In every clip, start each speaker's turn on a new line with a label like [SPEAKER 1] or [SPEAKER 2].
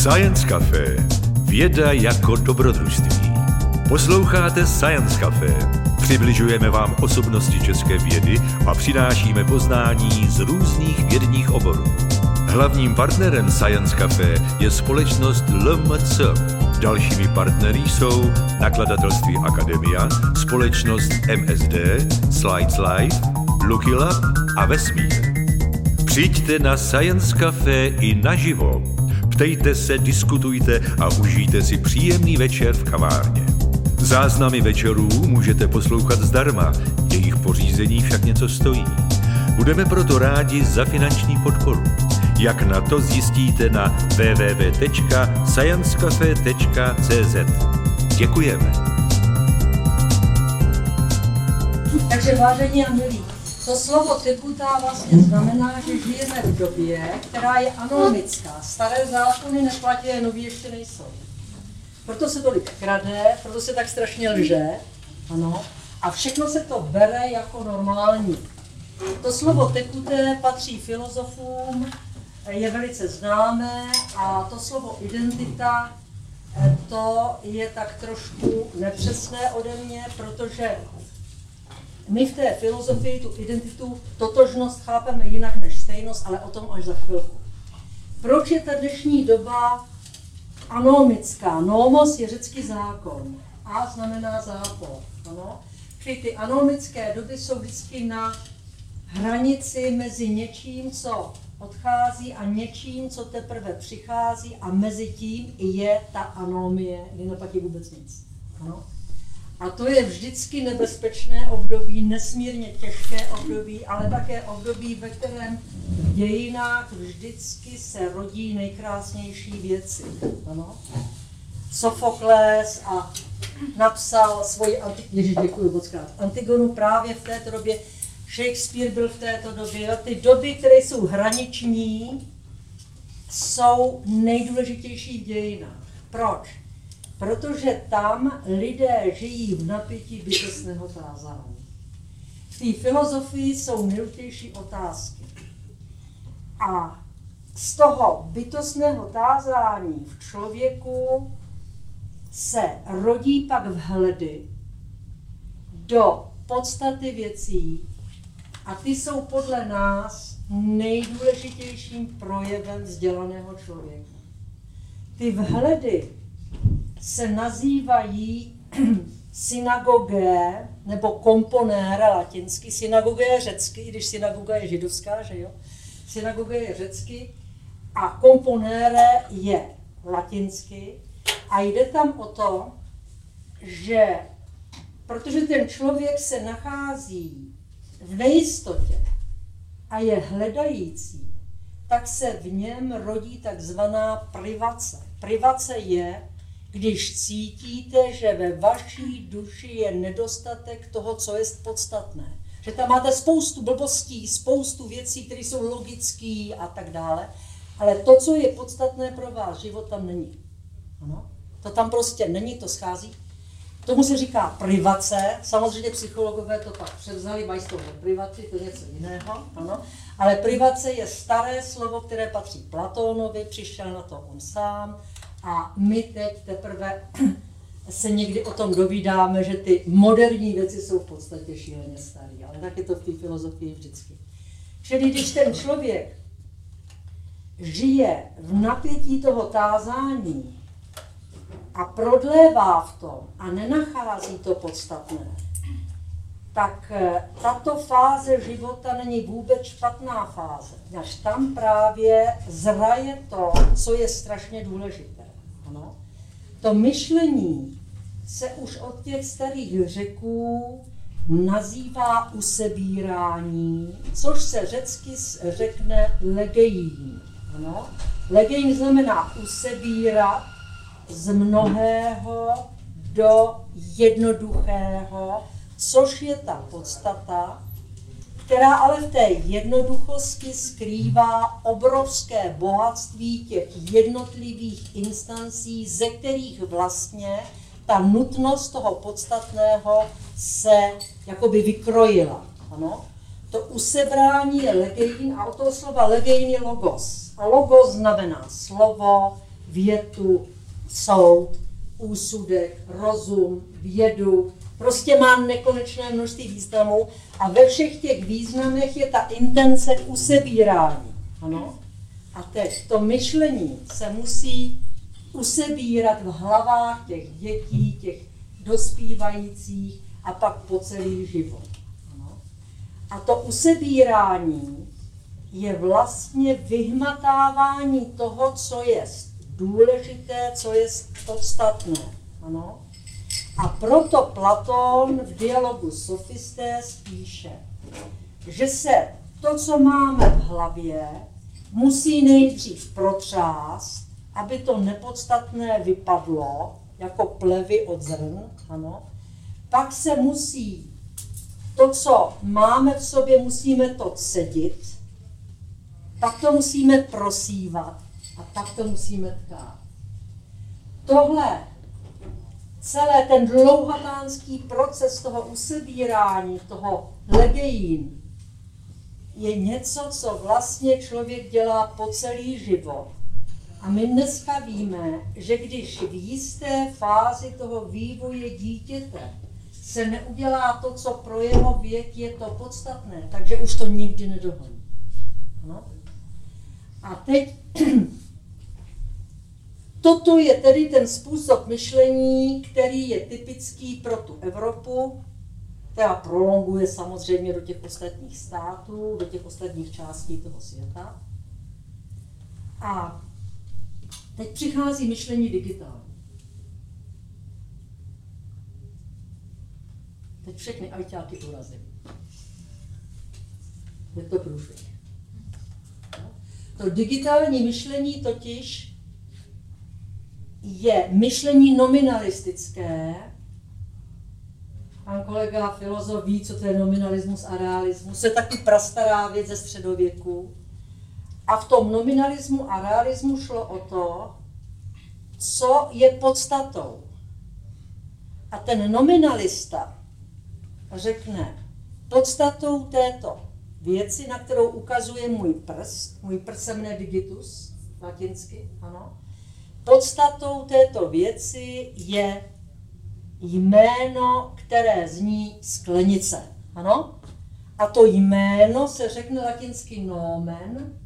[SPEAKER 1] Science Café. Věda jako dobrodružství. Posloucháte Science Café. Přibližujeme vám osobnosti české vědy a přinášíme poznání z různých vědních oborů. Hlavním partnerem Science Café je společnost LMC. Dalšími partnery jsou nakladatelství Akademia, společnost MSD, Slides Life, Lucky Lab a Vesmír. Přijďte na Science Café i naživo. Ptejte se, diskutujte a užijte si příjemný večer v kavárně. Záznamy večerů můžete poslouchat zdarma, jejich pořízení však něco stojí. Budeme proto rádi za finanční podporu. Jak na to zjistíte na www.sciencecafe.cz. Děkujeme.
[SPEAKER 2] Takže vážení a milí, to slovo tekutá vlastně znamená, že žijeme v době, která je anomická. Staré zákony neplatí, nový ještě nejsou. Proto se tolik krade, proto se tak strašně lže, ano, a všechno se to bere jako normální. To slovo tekuté patří filozofům, je velice známé a to slovo identita, eh, to je tak trošku nepřesné ode mě, protože my v té filozofii tu identitu, totožnost chápeme jinak než stejnost, ale o tom až za chvilku. Proč je ta dnešní doba anomická? Nomos je řecký zákon. A znamená zápor. Ano? Čili ty anomické doby jsou vždycky na hranici mezi něčím, co odchází a něčím, co teprve přichází a mezi tím je ta anomie, kdy neplatí vůbec nic. Ano? A to je vždycky nebezpečné období, nesmírně těžké období, ale také období, ve kterém v dějinách vždycky se rodí nejkrásnější věci. Ano? Sofoklés a napsal svoji. Ježiš, moc krát. Antigonu právě v této době. Shakespeare byl v této době. Ty doby, které jsou hraniční, jsou nejdůležitější v dějinách. Proč? Protože tam lidé žijí v napětí bytostného tázání. V té filozofii jsou nejdůležitější otázky. A z toho bytostného tázání v člověku se rodí pak vhledy do podstaty věcí a ty jsou podle nás nejdůležitějším projevem vzdělaného člověka. Ty vhledy se nazývají synagogé nebo komponére latinsky. Synagoga je řecky, i když synagoga je židovská, že jo? Synagoga je řecky a komponére je latinsky. A jde tam o to, že protože ten člověk se nachází v nejistotě a je hledající, tak se v něm rodí takzvaná privace. Privace je, když cítíte, že ve vaší duši je nedostatek toho, co je podstatné. Že tam máte spoustu blbostí, spoustu věcí, které jsou logické a tak dále, ale to, co je podstatné pro vás, život tam není. Ano? To tam prostě není, to schází. Tomu se říká privace, samozřejmě psychologové to tak převzali, mají z toho privaci, to je něco jiného, ano. Ale privace je staré slovo, které patří Platónovi, přišel na to on sám, a my teď teprve se někdy o tom dovídáme, že ty moderní věci jsou v podstatě šíleně staré, ale tak je to v té filozofii vždycky. Čili když ten člověk žije v napětí toho tázání a prodlévá v tom a nenachází to podstatné, tak eh, tato fáze života není vůbec špatná fáze. Až tam právě zraje to, co je strašně důležité. Ano. To myšlení se už od těch starých řeků nazývá usebírání, což se řecky řekne legejín. Ano? Legejín znamená usebírat z mnohého do jednoduchého, což je ta podstata, která ale v té jednoduchosti skrývá obrovské bohatství těch jednotlivých instancí, ze kterých vlastně ta nutnost toho podstatného se jakoby vykrojila. Ano? To usebrání je legein a od toho slova legein je logos. A logos znamená slovo, větu, soud, úsudek, rozum, vědu, prostě má nekonečné množství významů a ve všech těch významech je ta intence usebírání. Ano? A teď to myšlení se musí usebírat v hlavách těch dětí, těch dospívajících a pak po celý život. Ano? A to usebírání je vlastně vyhmatávání toho, co je důležité, co je podstatné. Ano? A proto Platón v dialogu Sofistés píše, že se to, co máme v hlavě, musí nejdřív protřást, aby to nepodstatné vypadlo, jako plevy od zrn, ano. Pak se musí, to, co máme v sobě, musíme to cedit, pak to musíme prosívat a pak to musíme tkát. Tohle, celé ten dlouhatánský proces toho usebírání, toho legejín, je něco, co vlastně člověk dělá po celý život. A my dneska víme, že když v jisté fázi toho vývoje dítěte se neudělá to, co pro jeho věk je to podstatné, takže už to nikdy nedohoní. No? A teď toto je tedy ten způsob myšlení, který je typický pro tu Evropu, která prolonguje samozřejmě do těch ostatních států, do těch ostatních částí toho světa. A teď přichází myšlení digitální. Teď všechny ajťáky urazím. Je to průšvih. To digitální myšlení totiž je myšlení nominalistické, Pan kolega filozof ví, co to je nominalismus a realismus. To je taky prastará věc ze středověku. A v tom nominalismu a realismu šlo o to, co je podstatou. A ten nominalista řekne, podstatou této věci, na kterou ukazuje můj prst, můj prst se mne digitus, latinsky, ano, podstatou této věci je jméno, které zní sklenice. Ano? A to jméno se řekne latinsky nomen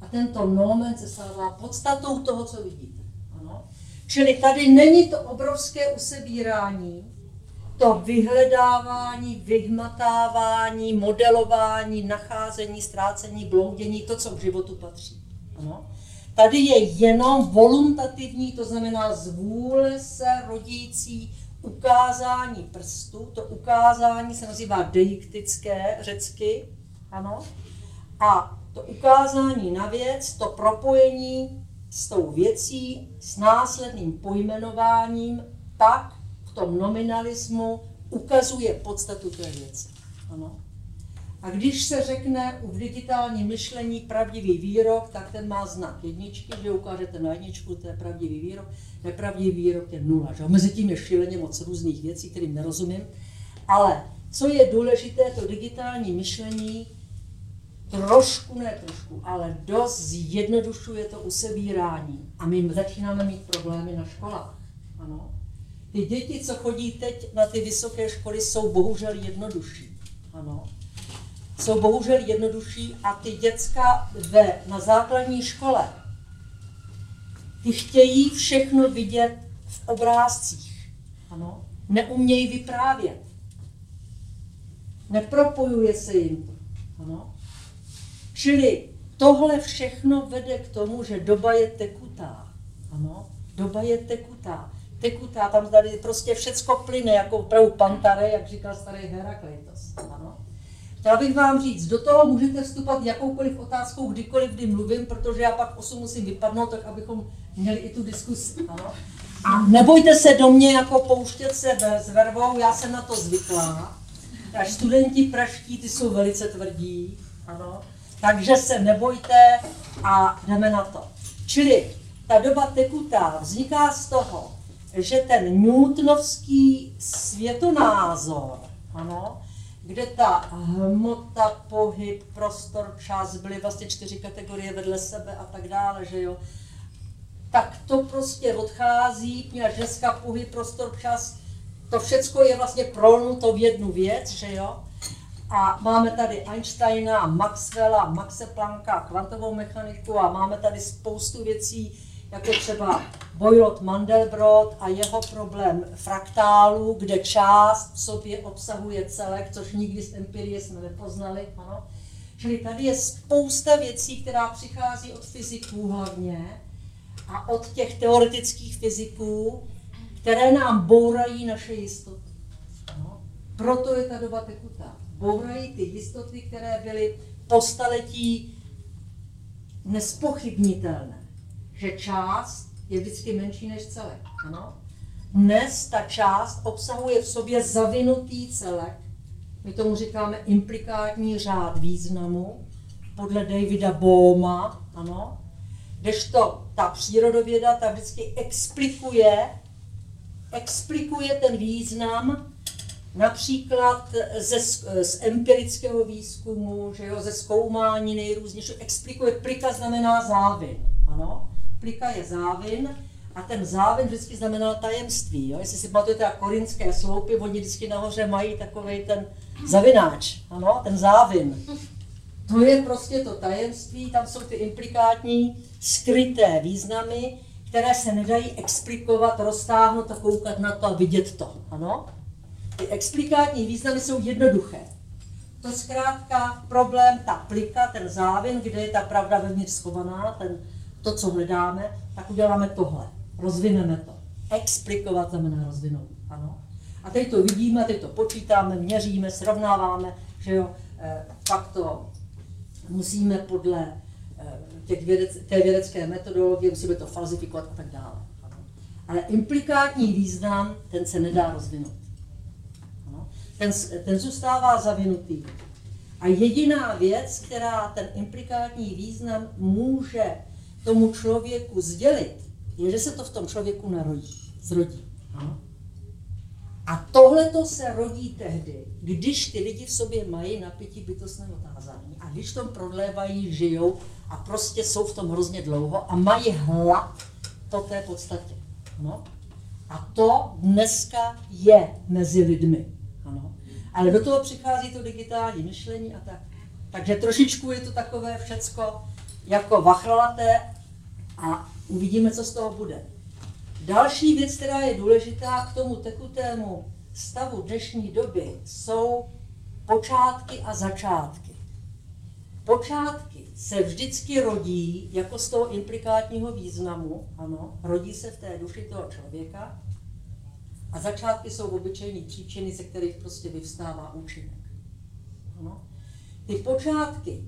[SPEAKER 2] a tento nomen se stává podstatou toho, co vidíte. Ano? Čili tady není to obrovské usebírání, to vyhledávání, vyhmatávání, modelování, nacházení, ztrácení, bloudění, to, co k životu patří. Ano? Tady je jenom voluntativní, to znamená z vůle se rodící ukázání prstu, to ukázání se nazývá deiktické řecky, ano, a to ukázání na věc, to propojení s tou věcí, s následným pojmenováním, pak v tom nominalismu ukazuje podstatu té věci. Ano. A když se řekne v digitálním myšlení pravdivý výrok, tak ten má znak jedničky, že ukážete na jedničku, to je pravdivý výrok, nepravdivý výrok je nula. Že? Mezi tím je šíleně moc různých věcí, kterým nerozumím. Ale co je důležité, to digitální myšlení trošku, ne trošku, ale dost zjednodušuje to usebírání. A my začínáme mít problémy na školách. Ano. Ty děti, co chodí teď na ty vysoké školy, jsou bohužel jednodušší. Ano jsou bohužel jednodušší a ty děcka ve, na základní škole, ty chtějí všechno vidět v obrázcích. Ano? Neumějí vyprávět. Nepropojuje se jim. Ano? Čili tohle všechno vede k tomu, že doba je tekutá. Ano? Doba je tekutá. Tekutá, tam tady prostě všecko plyne, jako opravdu pantare, jak říkal starý Herakleitos. Ano? Chtěla bych vám říct, do toho můžete vstupovat jakoukoliv otázkou, kdykoliv, kdy mluvím, protože já pak 8 musím vypadnout, tak abychom měli i tu diskusi. Ano? A nebojte se do mě jako pouštět se s vervou, já jsem na to zvyklá. Až studenti praští, ty jsou velice tvrdí. Ano? Takže se nebojte a jdeme na to. Čili ta doba tekutá vzniká z toho, že ten newtonovský světonázor, ano, kde ta hmota, pohyb, prostor, čas byly vlastně čtyři kategorie vedle sebe a tak dále, že jo. tak to prostě odchází, měl dneska pohyb, prostor, čas, to všecko je vlastně prolnuto v jednu věc, že jo? A máme tady Einsteina, Maxwella, Maxe Plancka, kvantovou mechaniku a máme tady spoustu věcí, jako třeba Boylot Mandelbrot a jeho problém fraktálu, kde část v sobě obsahuje celek, což nikdy z empirie jsme nepoznali. Ano. Čili tady je spousta věcí, která přichází od fyziků hlavně a od těch teoretických fyziků, které nám bourají naše jistoty. No. Proto je ta doba tekutá. Bourají ty jistoty, které byly po staletí nespochybnitelné že část je vždycky menší než celek. Ano? Dnes ta část obsahuje v sobě zavinutý celek. My tomu říkáme implikátní řád významu podle Davida Bohma, ano, kdežto ta přírodověda ta vždycky explikuje, explikuje ten význam například ze, z empirického výzkumu, že jo, ze zkoumání nejrůznějších, explikuje, plika znamená závin, ano, plika je závin a ten závin vždycky znamenal tajemství. Jo? Jestli si pamatujete na korinské sloupy, oni vždycky nahoře mají takový ten zavináč, ano, ten závin. To je prostě to tajemství, tam jsou ty implikátní, skryté významy, které se nedají explikovat, roztáhnout a koukat na to a vidět to. Ano? Ty explikátní významy jsou jednoduché. To zkrátka problém, ta plika, ten závin, kde je ta pravda vevnitř schovaná, ten to, co hledáme, tak uděláme tohle. Rozvineme to. Explikovat znamená rozvinout. Ano. A teď to vidíme, teď to počítáme, měříme, srovnáváme, že jo, pak to musíme podle e, těch vědec, té vědecké metodologie, musíme to falzifikovat a tak dále. Ano. Ale implikátní význam, ten se nedá rozvinout. Ano. Ten, ten zůstává zavinutý. A jediná věc, která ten implikátní význam může tomu člověku sdělit, je, že se to v tom člověku narodí, zrodí. A tohle to se rodí tehdy, když ty lidi v sobě mají napětí bytostné otázání a když tom prodlévají, žijou a prostě jsou v tom hrozně dlouho a mají hlad po té podstatě. Ano. A to dneska je mezi lidmi. Ano. Ale do toho přichází to digitální myšlení a tak. Takže trošičku je to takové všecko jako vachralaté a uvidíme, co z toho bude. Další věc, která je důležitá k tomu tekutému stavu dnešní doby, jsou počátky a začátky. Počátky se vždycky rodí jako z toho implikátního významu, ano, rodí se v té duši toho člověka a začátky jsou obyčejné příčiny, ze kterých prostě vyvstává účinek. Ano. Ty počátky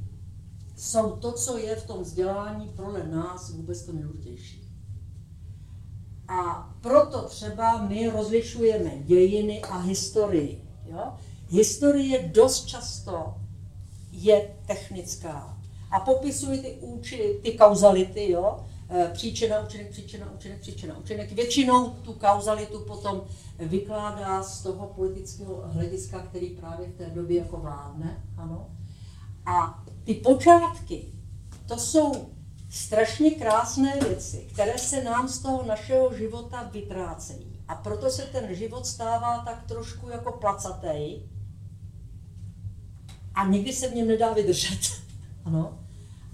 [SPEAKER 2] jsou to, co je v tom vzdělání pro nás vůbec to nejdůležitější. A proto třeba my rozlišujeme dějiny a historii. Jo? Historie dost často je technická a popisuje ty, úči, ty kauzality, jo? E, příčina, účinek, příčina, účinek, příčina, účinek. Většinou tu kauzalitu potom vykládá z toho politického hlediska, který právě v té době jako vládne. Ano. A ty počátky, to jsou strašně krásné věci, které se nám z toho našeho života vytrácejí. A proto se ten život stává tak trošku jako placatej a někdy se v něm nedá vydržet. ano.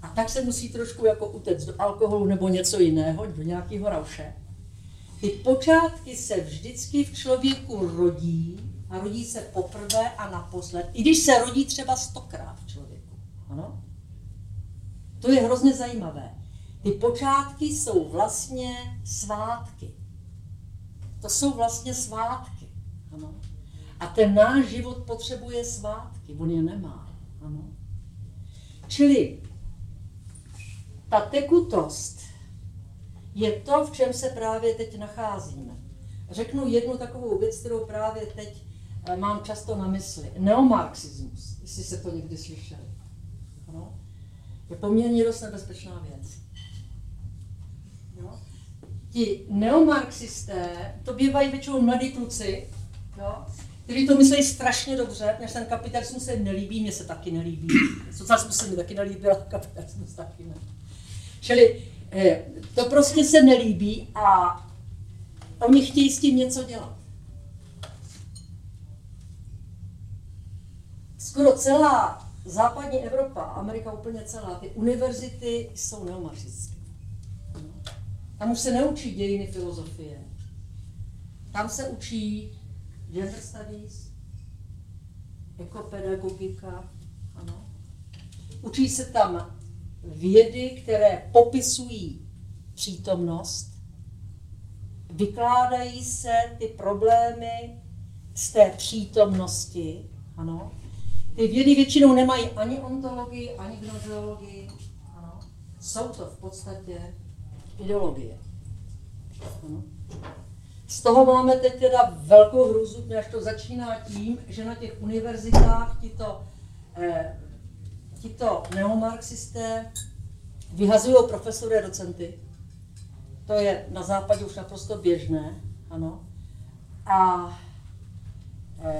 [SPEAKER 2] A tak se musí trošku jako utéct do alkoholu nebo něco jiného, do nějakého rauše. Ty počátky se vždycky v člověku rodí a rodí se poprvé a naposled, i když se rodí třeba stokrát v člověku. Ano? To je hrozně zajímavé. Ty počátky jsou vlastně svátky. To jsou vlastně svátky. Ano? A ten náš život potřebuje svátky, on je nemá. Ano? Čili ta tekutost je to, v čem se právě teď nacházíme. Řeknu jednu takovou věc, kterou právě teď eh, mám často na mysli. Neomarxismus, jestli se to někdy slyšeli je poměrně dost nebezpečná věc. Jo? Ti neomarxisté, to bývají většinou mladí kluci, jo? kteří to myslí strašně dobře, než ten kapitalismus se nelíbí, mně se taky nelíbí. Socialismus se mi taky nelíbil, kapitalismus taky ne. Čili Eh, to prostě se nelíbí a oni chtějí s tím něco dělat. Skoro celá západní Evropa, Amerika úplně celá, ty univerzity jsou neomarxistické. Tam už se neučí dějiny filozofie. Tam se učí gender studies, ekopedagogika, ano. Učí se tam vědy, které popisují přítomnost, vykládají se ty problémy z té přítomnosti, ano. Ty vědy většinou nemají ani ontologii, ani gnozeologii, ano. Jsou to v podstatě ideologie. Ano. Z toho máme teď teda velkou hruzu, až to začíná tím, že na těch univerzitách tito, eh, tito neomarxisté vyhazují profesory a docenty. To je na západě už naprosto běžné, ano. A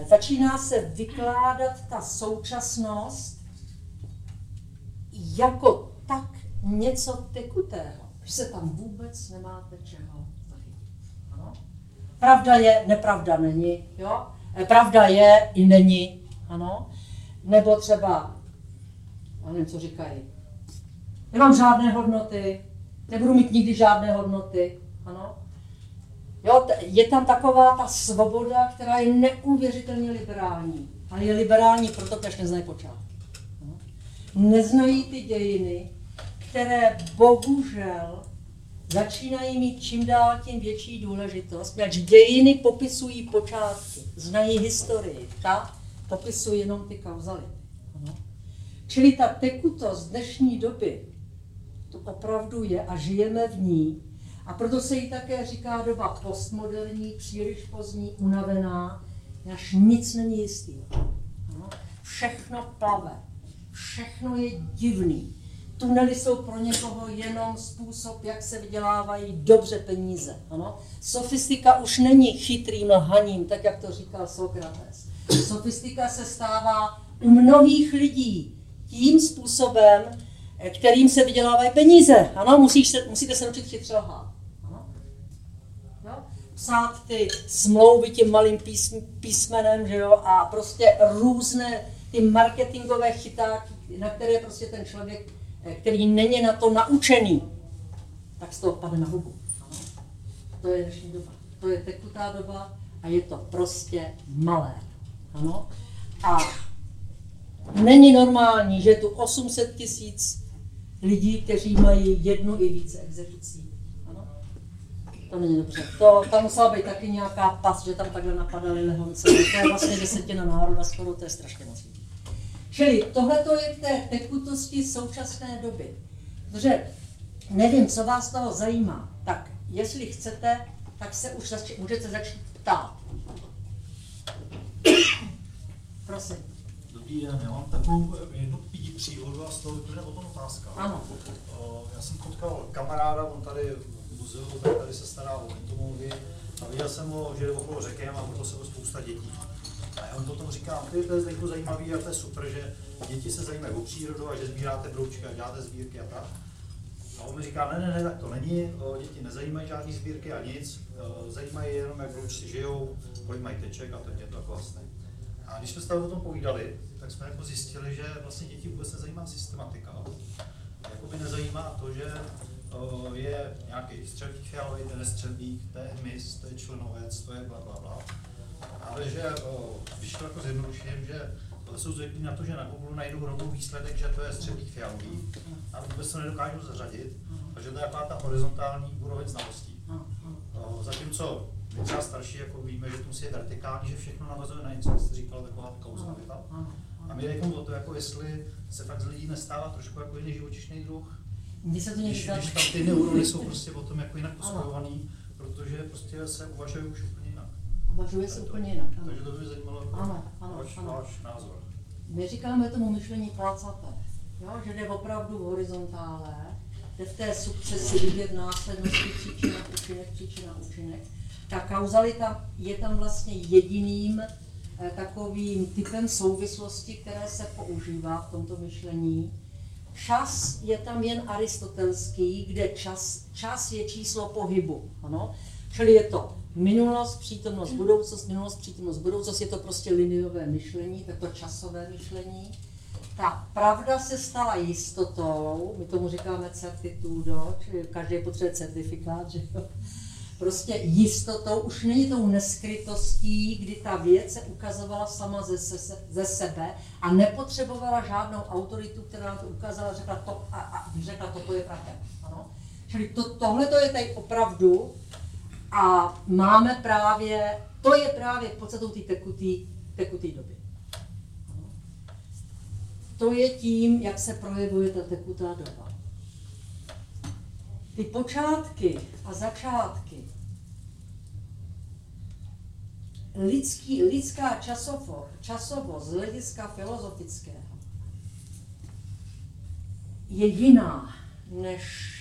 [SPEAKER 2] začíná se vykládat ta současnost jako tak něco tekutého, že se tam vůbec nemáte čeho Pravda je, nepravda není, jo? Eh, pravda je i není, ano? Nebo třeba, já nevím, co říkají, nemám žádné hodnoty, nebudu mít nikdy žádné hodnoty, ano? Jo, je tam taková ta svoboda, která je neuvěřitelně liberální. Ale je liberální proto, protože neznají počátky. Neznají ty dějiny, které bohužel začínají mít čím dál tím větší důležitost, ač dějiny popisují počátky, znají historii, ta popisuje jenom ty kauzality. Ano. Čili ta tekutost dnešní doby, to opravdu je a žijeme v ní. A proto se jí také říká doba postmoderní, příliš pozdní, unavená, až nic není jistý. Všechno plave, všechno je divný tunely jsou pro někoho jenom způsob, jak se vydělávají dobře peníze. Ano? Sofistika už není chytrým lhaním, tak jak to říkal Sokrates. Sofistika se stává u mnohých lidí tím způsobem, kterým se vydělávají peníze. Ano, musíš se, musíte se naučit chytře lhát. Psát ty smlouvy tím malým písm, písmenem, že jo, a prostě různé ty marketingové chytáky, na které prostě ten člověk který není na to naučený, tak z toho padne na hubu. To je dnešní doba. To je tekutá doba a je to prostě malé. Ano? A není normální, že je tu 800 tisíc lidí, kteří mají jednu i více exekucí. To není dobře. To, tam musela být taky nějaká pas, že tam takhle napadali lehonce. To je vlastně desetina národa skoro, to je strašně moc. Čili tohle je k té tekutosti současné doby. Protože nevím, co vás toho zajímá, tak jestli chcete, tak se už zač- můžete začít ptát. Prosím.
[SPEAKER 3] Dobrý den, já mám takovou jednu příhodu a z toho vyplne potom otázka.
[SPEAKER 2] Ano.
[SPEAKER 3] Já jsem potkal kamaráda, on tady muzeu, tady se stará o entomologii a viděl jsem ho, že jde okolo řeky a okolo sebe spousta dětí. A on potom říká, ty, to je jako zajímavý a to je super, že děti se zajímají o přírodu a že sbíráte broučky a děláte sbírky a tak. A on mi říká, ne, ne, ne, tak to není, děti nezajímají žádný sbírky a nic, zajímají jenom, jak broučci žijou, kolik mají teček a to je to vlastně. A když jsme se o tom povídali, tak jsme jako zjistili, že vlastně děti vůbec nezajímá systematika. Jakoby nezajímá to, že je nějaký střelník fialový, ten střelník, to je mis, to je členovec, to je bla, bla, bla ale že když to jako zjednoduším, že jsou zvyklí na to, že na Google najdou rovnou výsledek, že to je středních fialový a vůbec se nedokážou zařadit, takže to je taková ta horizontální úroveň znalostí. Zatímco my třeba starší jako víme, že to musí je vertikální, že všechno navazuje na něco, jste říkal, taková kauzalita. A my jdeme o to, jako jestli se fakt z lidí nestává trošku jako jiný živočišný druh.
[SPEAKER 2] Když, se to
[SPEAKER 3] když, když tam ty neurony jsou prostě potom jako jinak pospojovaný, protože prostě se uvažují už úplně
[SPEAKER 2] uvažuje se úplně jinak.
[SPEAKER 3] Ano. Takže to by zajímalo, jako
[SPEAKER 2] ano, ano,
[SPEAKER 3] váš,
[SPEAKER 2] ano.
[SPEAKER 3] váš názor.
[SPEAKER 2] My říkáme tomu myšlení placaté, jo? že jde opravdu v horizontále, jde v té sukcesi vidět následnosti příčina, účinek, příčina, účinek. Ta kauzalita je tam vlastně jediným eh, takovým typem souvislosti, které se používá v tomto myšlení. Čas je tam jen aristotelský, kde čas, čas je číslo pohybu. Ano? Čili je to minulost, přítomnost, budoucnost, minulost, přítomnost, budoucnost, je to prostě liniové myšlení, tak to časové myšlení. Ta pravda se stala jistotou, my tomu říkáme certitudo, čili každý potřebuje certifikát, že jo? Prostě jistotou, už není tou neskrytostí, kdy ta věc se ukazovala sama ze, se, ze sebe a nepotřebovala žádnou autoritu, která to ukázala, řekla to a, a řekla, toto je pravda. Ano? Čili to, tohle to je tady opravdu a máme právě, to je právě podstatou té tekutý doby. To je tím, jak se projevuje ta tekutá doba. Ty počátky a začátky lidský, lidská časovo, časovost z hlediska filozofického je jiná než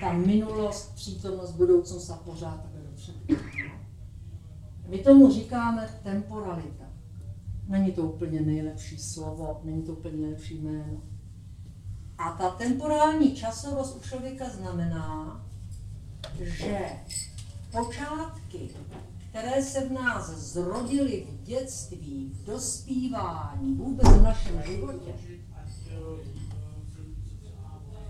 [SPEAKER 2] ta minulost, přítomnost, budoucnost a pořád takhle dopředu. My tomu říkáme temporalita. Není to úplně nejlepší slovo, není to úplně nejlepší jméno. A ta temporální časovost u člověka znamená, že počátky, které se v nás zrodily v dětství, v dospívání, vůbec v našem životě,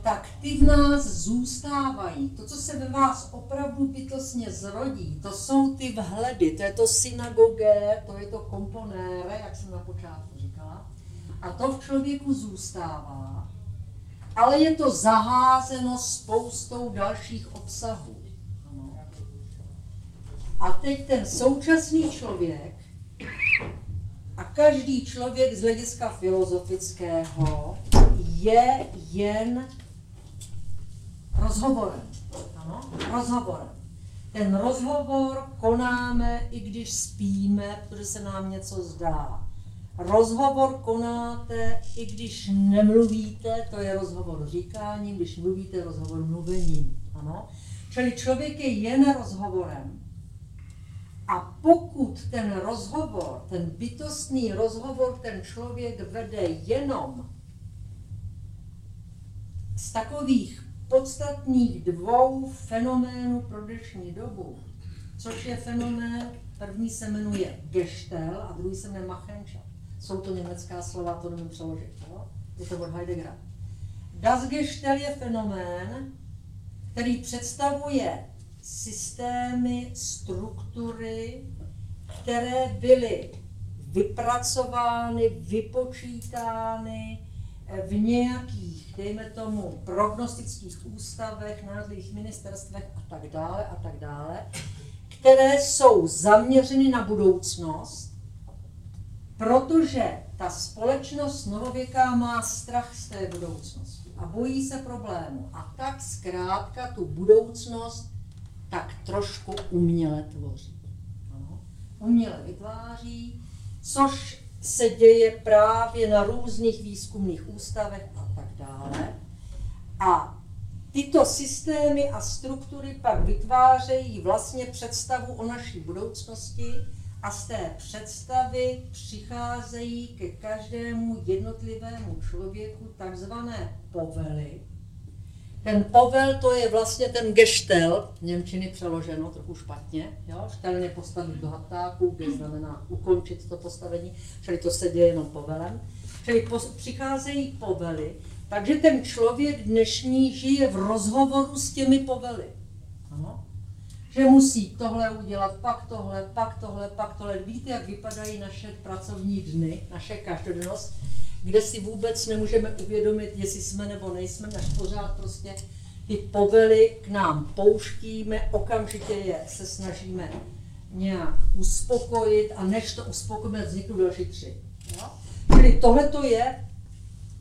[SPEAKER 2] tak ty v nás zůstávají. To, co se ve vás opravdu bytostně zrodí, to jsou ty vhledy, to je to synagoge, to je to komponére, jak jsem na počátku říkala. A to v člověku zůstává, ale je to zaházeno spoustou dalších obsahů. A teď ten současný člověk a každý člověk z hlediska filozofického je jen rozhovorem. Ano? Rozhovorem. Ten rozhovor konáme, i když spíme, protože se nám něco zdá. Rozhovor konáte, i když nemluvíte, to je rozhovor říkáním, když mluvíte, rozhovor mluvením. Ano? Čili člověk je jen rozhovorem. A pokud ten rozhovor, ten bytostný rozhovor, ten člověk vede jenom z takových podstatných dvou fenoménů pro dnešní dobu, což je fenomén, první se jmenuje Gestel a druhý se jmenuje Machenschaft. Jsou to německá slova, to nemůžu přeložit. Jo? Je to od Heideggera. Das Gestel je fenomén, který představuje systémy, struktury, které byly vypracovány, vypočítány v nějakých, dejme tomu, prognostických ústavech, národních ministerstvech a tak dále a tak dále, které jsou zaměřeny na budoucnost, protože ta společnost novověká má strach z té budoucnosti a bojí se problému. A tak zkrátka tu budoucnost tak trošku uměle tvoří. Ano. Uměle vytváří, což se děje právě na různých výzkumných ústavech a tak dále. A tyto systémy a struktury pak vytvářejí vlastně představu o naší budoucnosti a z té představy přicházejí ke každému jednotlivému člověku takzvané povely, ten povel to je vlastně ten geštel, Němčiny přeloženo trochu špatně, jo? štelně postavit do hatáku, kde znamená ukončit to postavení, čili to se děje jenom povelem. Čili po, přicházejí povely, takže ten člověk dnešní žije v rozhovoru s těmi povely. Ano? Že musí tohle udělat, pak tohle, pak tohle, pak tohle. Víte, jak vypadají naše pracovní dny, naše každodennost? Kde si vůbec nemůžeme uvědomit, jestli jsme nebo nejsme, až pořád prostě ty povely k nám pouštíme, okamžitě je se snažíme nějak uspokojit a než to uspokojíme, vzniknou další tři. Jo? Čili tohle to je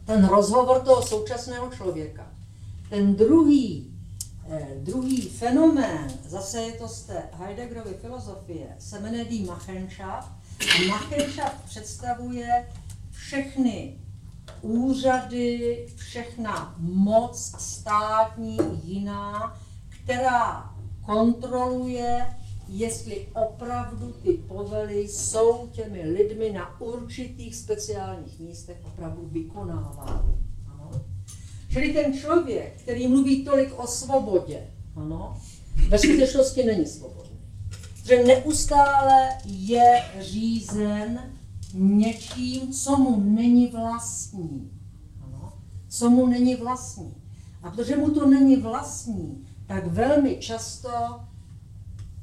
[SPEAKER 2] ten rozhovor toho současného člověka. Ten druhý, eh, druhý fenomén, zase je to z té Heideggerovy filozofie, se jmenuje Machenschaft. A Machenschaft představuje všechny úřady, všechna moc státní jiná, která kontroluje, jestli opravdu ty povely jsou těmi lidmi na určitých speciálních místech opravdu vykonávány. Čili ten člověk, který mluví tolik o svobodě, ano, ve skutečnosti není svobodný. Že neustále je řízen něčím, co mu není vlastní. Ano, co mu není vlastní. A protože mu to není vlastní, tak velmi často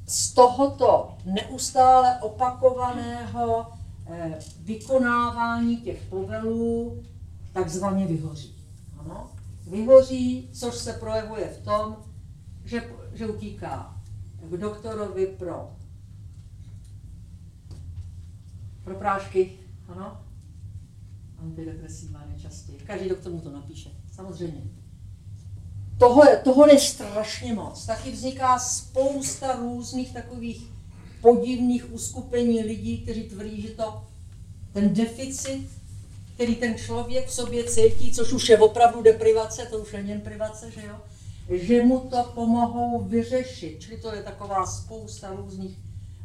[SPEAKER 2] z tohoto neustále opakovaného eh, vykonávání těch povelů takzvaně vyhoří. Ano? Vyhoří, což se projevuje v tom, že, že utíká k doktorovi pro, pro prášky, ano? Antidepresiva nejčastěji. Každý doktor mu to napíše, samozřejmě. Toho, toho je strašně moc. Taky vzniká spousta různých takových podivných uskupení lidí, kteří tvrdí, že to ten deficit, který ten člověk v sobě cítí, což už je opravdu deprivace, to už není jen privace, že jo, že mu to pomohou vyřešit. Čili to je taková spousta různých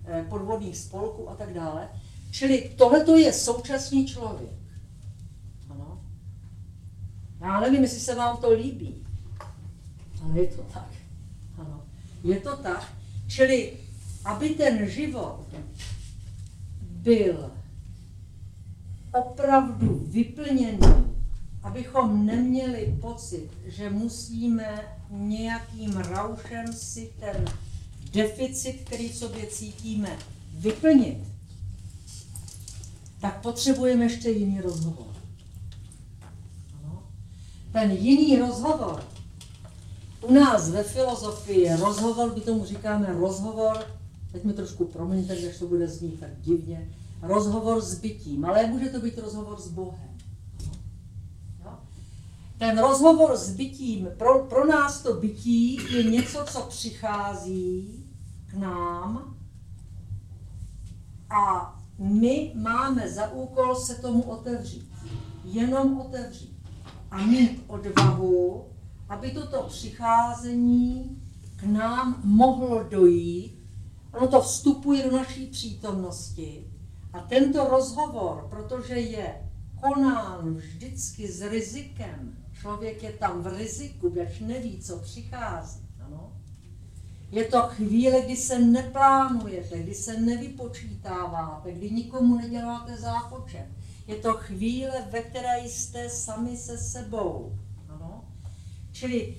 [SPEAKER 2] eh, podvodných spolků a tak dále. Čili tohle to je současný člověk. Ano. Já nevím, jestli se vám to líbí, ale je to tak. Ano. Je to tak. Čili, aby ten život byl opravdu vyplněný, abychom neměli pocit, že musíme nějakým raušem si ten deficit, který v sobě cítíme, vyplnit, tak potřebujeme ještě jiný rozhovor. Ano. Ten jiný rozhovor u nás ve filozofii rozhovor, my tomu říkáme rozhovor, teď mi trošku promiňte, když to bude znít tak divně, rozhovor s bytím, ale může to být rozhovor s Bohem. Ten rozhovor s bytím, pro, pro nás to bytí je něco, co přichází k nám a my máme za úkol se tomu otevřít. Jenom otevřít. A mít odvahu aby toto přicházení k nám mohlo dojít. Ono to vstupuje do naší přítomnosti. A tento rozhovor, protože je konán vždycky s rizikem, člověk je tam v riziku, když neví, co přichází. Ano? Je to chvíle, kdy se neplánujete, kdy se nevypočítáváte, kdy nikomu neděláte zápočet. Je to chvíle, ve které jste sami se sebou. Čili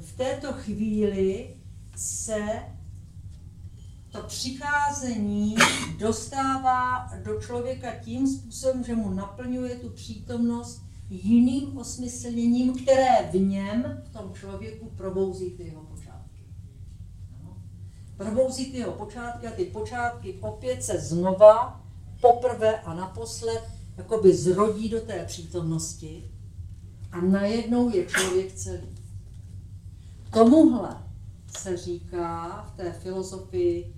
[SPEAKER 2] v této chvíli se to přicházení dostává do člověka tím způsobem, že mu naplňuje tu přítomnost jiným osmyslněním, které v něm, v tom člověku, probouzí ty jeho. Ano. Probouzí ty jeho počátky a ty počátky opět se znova, poprvé a naposled, jakoby zrodí do té přítomnosti a najednou je člověk celý. Tomuhle se říká v té filozofii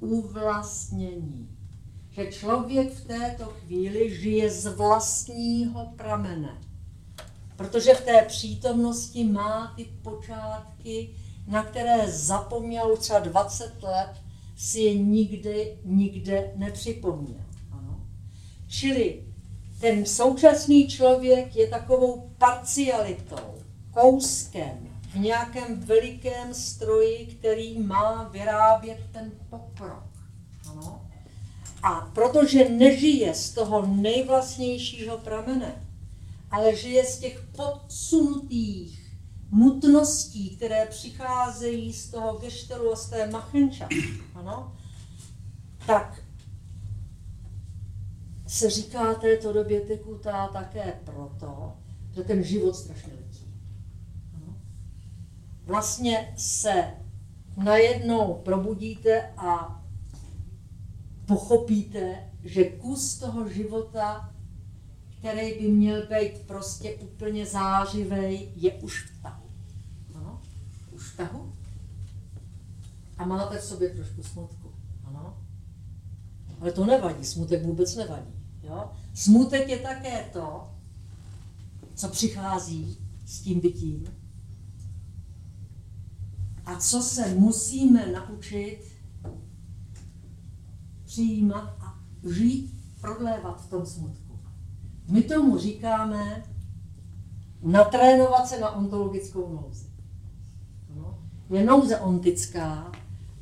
[SPEAKER 2] uvlastnění. Že člověk v této chvíli žije z vlastního pramene. Protože v té přítomnosti má ty počátky, na které zapomněl třeba 20 let, si je nikdy, nikde nepřipomněl. Ano. Čili ten současný člověk je takovou parcialitou, kouskem v nějakém velikém stroji, který má vyrábět ten pokrok. Ano? A protože nežije z toho nejvlastnějšího pramene, ale žije z těch podsunutých nutností, které přicházejí z toho geštelu a z té machenča, ano, tak se říká této době tekutá také proto, že ten život strašně letí. Vlastně se najednou probudíte a pochopíte, že kus toho života, který by měl být prostě úplně zářivý, je už v tahu. Ano? Už v tahu. A máte v sobě trošku smutku. Ano? Ale to nevadí, smutek vůbec nevadí. Jo? Smutek je také to, co přichází s tím bytím a co se musíme naučit přijímat a žít, prodlévat v tom smutku. My tomu říkáme natrénovat se na ontologickou nouzi. No. Je nouze ontická,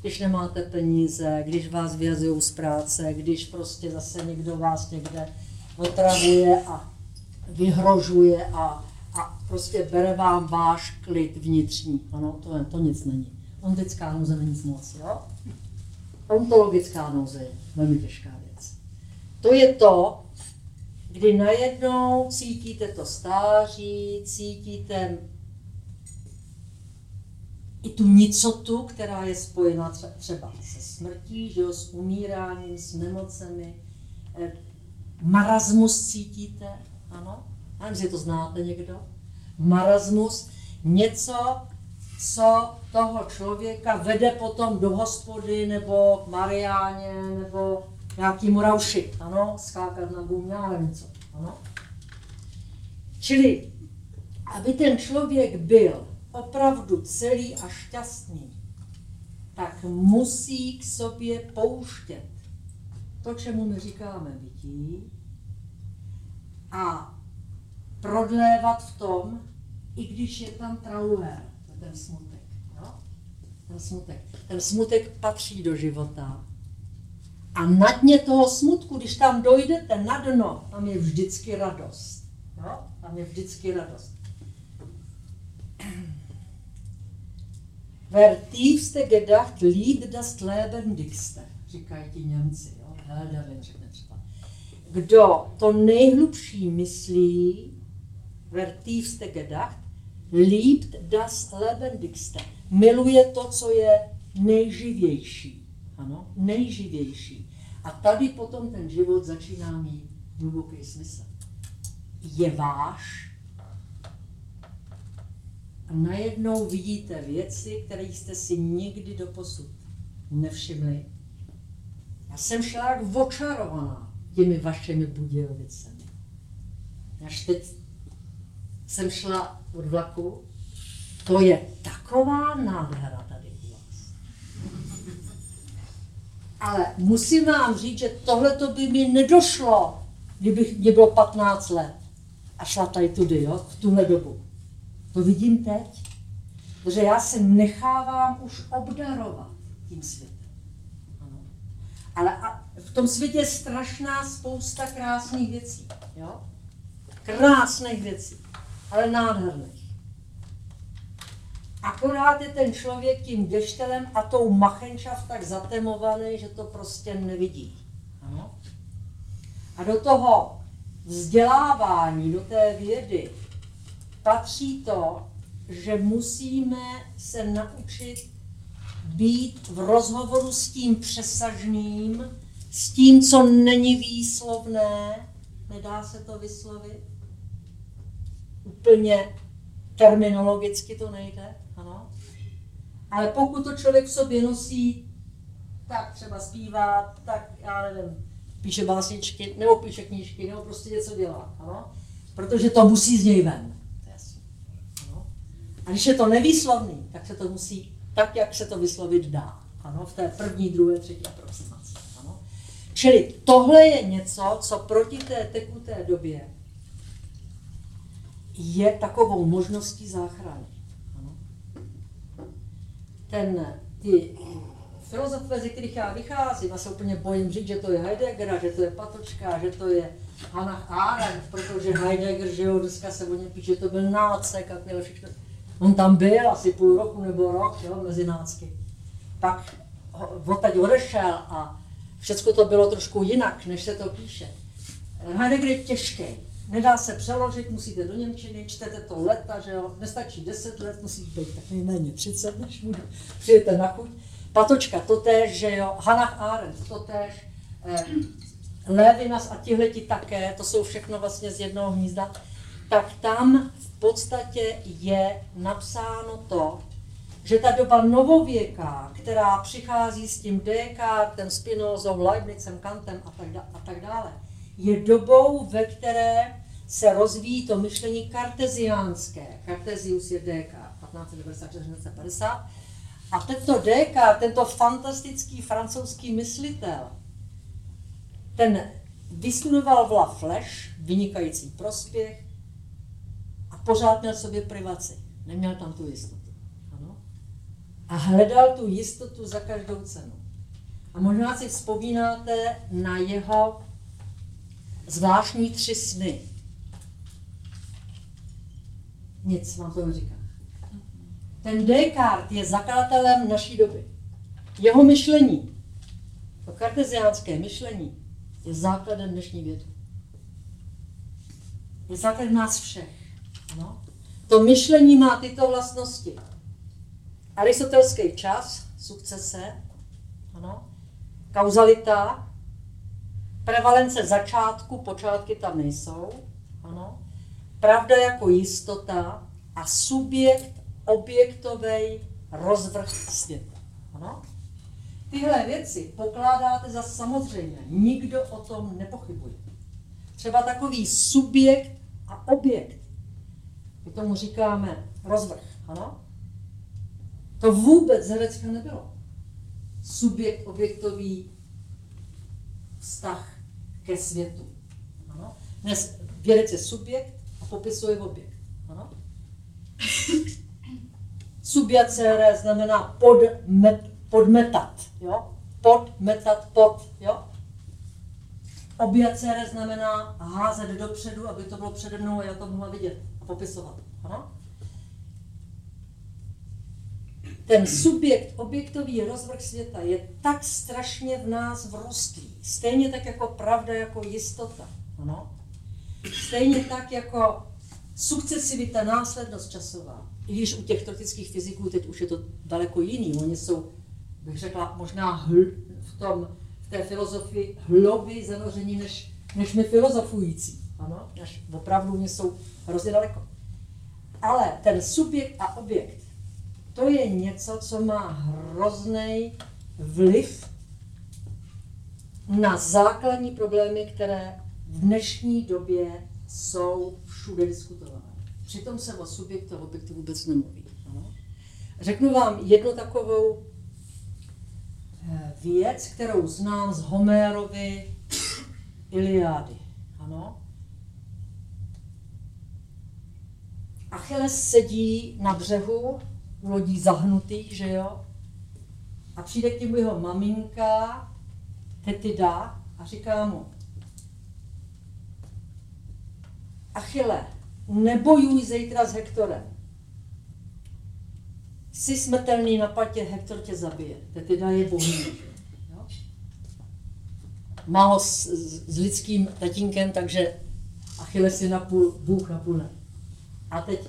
[SPEAKER 2] když nemáte peníze, když vás vyhazují z práce, když prostě zase někdo vás někde otravuje a vyhrožuje a, a prostě bere vám váš klid vnitřní. Ano, to, je, to nic není. Ontická nouze není nic moc, jo? Ontologická nouze je velmi těžká věc. To je to, kdy najednou cítíte to stáří, cítíte i tu nicotu, která je spojena třeba se smrtí, že jo, s umíráním, s nemocemi. Eh, marasmus cítíte, ano? Já nevím, to znáte někdo. Marasmus, něco, co toho člověka vede potom do hospody, nebo k Mariáně, nebo nějaký rauši, ano, skákat na gumě, nevím co, ano. Čili, aby ten člověk byl opravdu celý a šťastný, tak musí k sobě pouštět to, čemu my říkáme bytí, a prodlévat v tom, i když je tam traluher, ten smutek. No? Ten smutek. Ten smutek patří do života. A na dně toho smutku, když tam dojdete na dno, tam je vždycky radost. No? Tam je vždycky radost. Wer tiefste gedacht liebt das lebendigste, říkají ti Němci. Jo? Helderin řekne třeba. Kdo to nejhlubší myslí, wer tiefste gedacht, liebt das lebendigste. Miluje to, co je nejživější. Ano, nejživější. A tady potom ten život začíná mít hluboký smysl. Je váš, a najednou vidíte věci, které jste si nikdy doposud nevšimli. Já jsem šla jak očarovaná těmi vašimi Budějovicemi. Až teď jsem šla od vlaku, to je taková nádhera tady u vás. Ale musím vám říct, že tohle to by mi nedošlo, kdybych mě bylo 15 let a šla tady tudy, jo, v tuhle dobu. To vidím teď, protože já se nechávám už obdarovat tím světem. Ano. Ale a v tom světě je strašná spousta krásných věcí. Jo? Krásných věcí, ale nádherných. Akorát je ten člověk tím deštelem a tou machenčav tak zatemovaný, že to prostě nevidí. Ano? A do toho vzdělávání, do té vědy, patří to, že musíme se naučit být v rozhovoru s tím přesažným, s tím, co není výslovné, nedá se to vyslovit. Úplně terminologicky to nejde. Ale pokud to člověk v sobě nosí, tak třeba zpívá, tak já nevím, píše básničky, nebo píše knížky, nebo prostě něco dělá, ano. Protože to musí z něj ven. A když je to nevýslovný, tak se to musí tak, jak se to vyslovit dá. Ano, v té první, druhé, třetí aproximaci. Ano. Čili tohle je něco, co proti té tekuté době je takovou možností záchrany. Ten, ty filozofové, ze kterých já vycházím, a se úplně bojím říct, že to je Heideggera, že to je Patočka, že to je Hannah Arendt, protože Heidegger, že jo, dneska se o něm píše, že to byl nácek a tyhle všechno. On tam byl asi půl roku nebo rok, jo, mezi nácky. Pak odtaď odešel a všechno to bylo trošku jinak, než se to píše. Heidegger je těžký. Nedá se přeložit, musíte do Němčiny, čtete to leta, že jo, nestačí 10 let, musí být tak nejméně 30, než budu, přijete na chuť. Patočka, to tež, že jo, Hannah Arendt, to tež, eh, Levinas a tihleti také, to jsou všechno vlastně z jednoho hnízda, tak tam v podstatě je napsáno to, že ta doba novověká, která přichází s tím Descartem, Spinozou, Leibnizem, Kantem a tak, a tak dále, je dobou, ve které se rozvíjí to myšlení karteziánské. Kartezius je Descartes, 1594-1950. A tento Descartes, tento fantastický francouzský myslitel, ten vystudoval v La Flèche, vynikající prospěch, pořád měl sobě privaci. Neměl tam tu jistotu. Ano? A hledal tu jistotu za každou cenu. A možná si vzpomínáte na jeho zvláštní tři sny. Nic vám to neříká. Ten Descartes je zakladatelem naší doby. Jeho myšlení, to karteziánské myšlení, je základem dnešní vědy. Je základem nás všech. Ano? To myšlení má tyto vlastnosti. Aristotelský čas, sukcese, ano? kauzalita, prevalence začátku, počátky tam nejsou? Pravda jako jistota a subjekt objektový rozvrh světa. Ano? Tyhle věci pokládáte za samozřejmé. Nikdo o tom nepochybuje. Třeba takový subjekt a objekt. My tomu říkáme rozvrh. Ano? To vůbec z Herecka nebylo. Subjekt, objektový vztah ke světu. Ano? Dnes vědec je subjekt popisuje objekt. Ano? Subjacere znamená podmet, podmetat. Jo? Podmetat pod. Jo? Objacere znamená házet dopředu, aby to bylo přede mnou a já to mohla vidět a popisovat. Ano? Ten subjekt, objektový rozvrh světa je tak strašně v nás vrostlý. Stejně tak jako pravda, jako jistota. Ano? Stejně tak jako sukcesivita, následnost časová. I když u těch teoretických fyziků teď už je to daleko jiný. Oni jsou, bych řekla, možná hl, v, tom, v té filozofii hlouběji zanoření než, než my filozofující. Ano? Než opravdu oni jsou hrozně daleko. Ale ten subjekt a objekt, to je něco, co má hrozný vliv na základní problémy, které v dnešní době jsou všude diskutovány. Přitom se o subjektu a objektu vůbec nemluví. Ano? Řeknu vám jednu takovou eh, věc, kterou znám z Homérovy Iliády. Ano? Achilles sedí na břehu u lodí zahnutých, že jo? A přijde k němu jeho maminka, Tetida, a říká mu, Achille, nebojuj zítra s Hektorem. Jsi smrtelný na patě, Hektor tě zabije. Tetida je bohý. Má ho s, s, lidským tatínkem, takže Achilles je na půl, Bůh na půl ne. A teď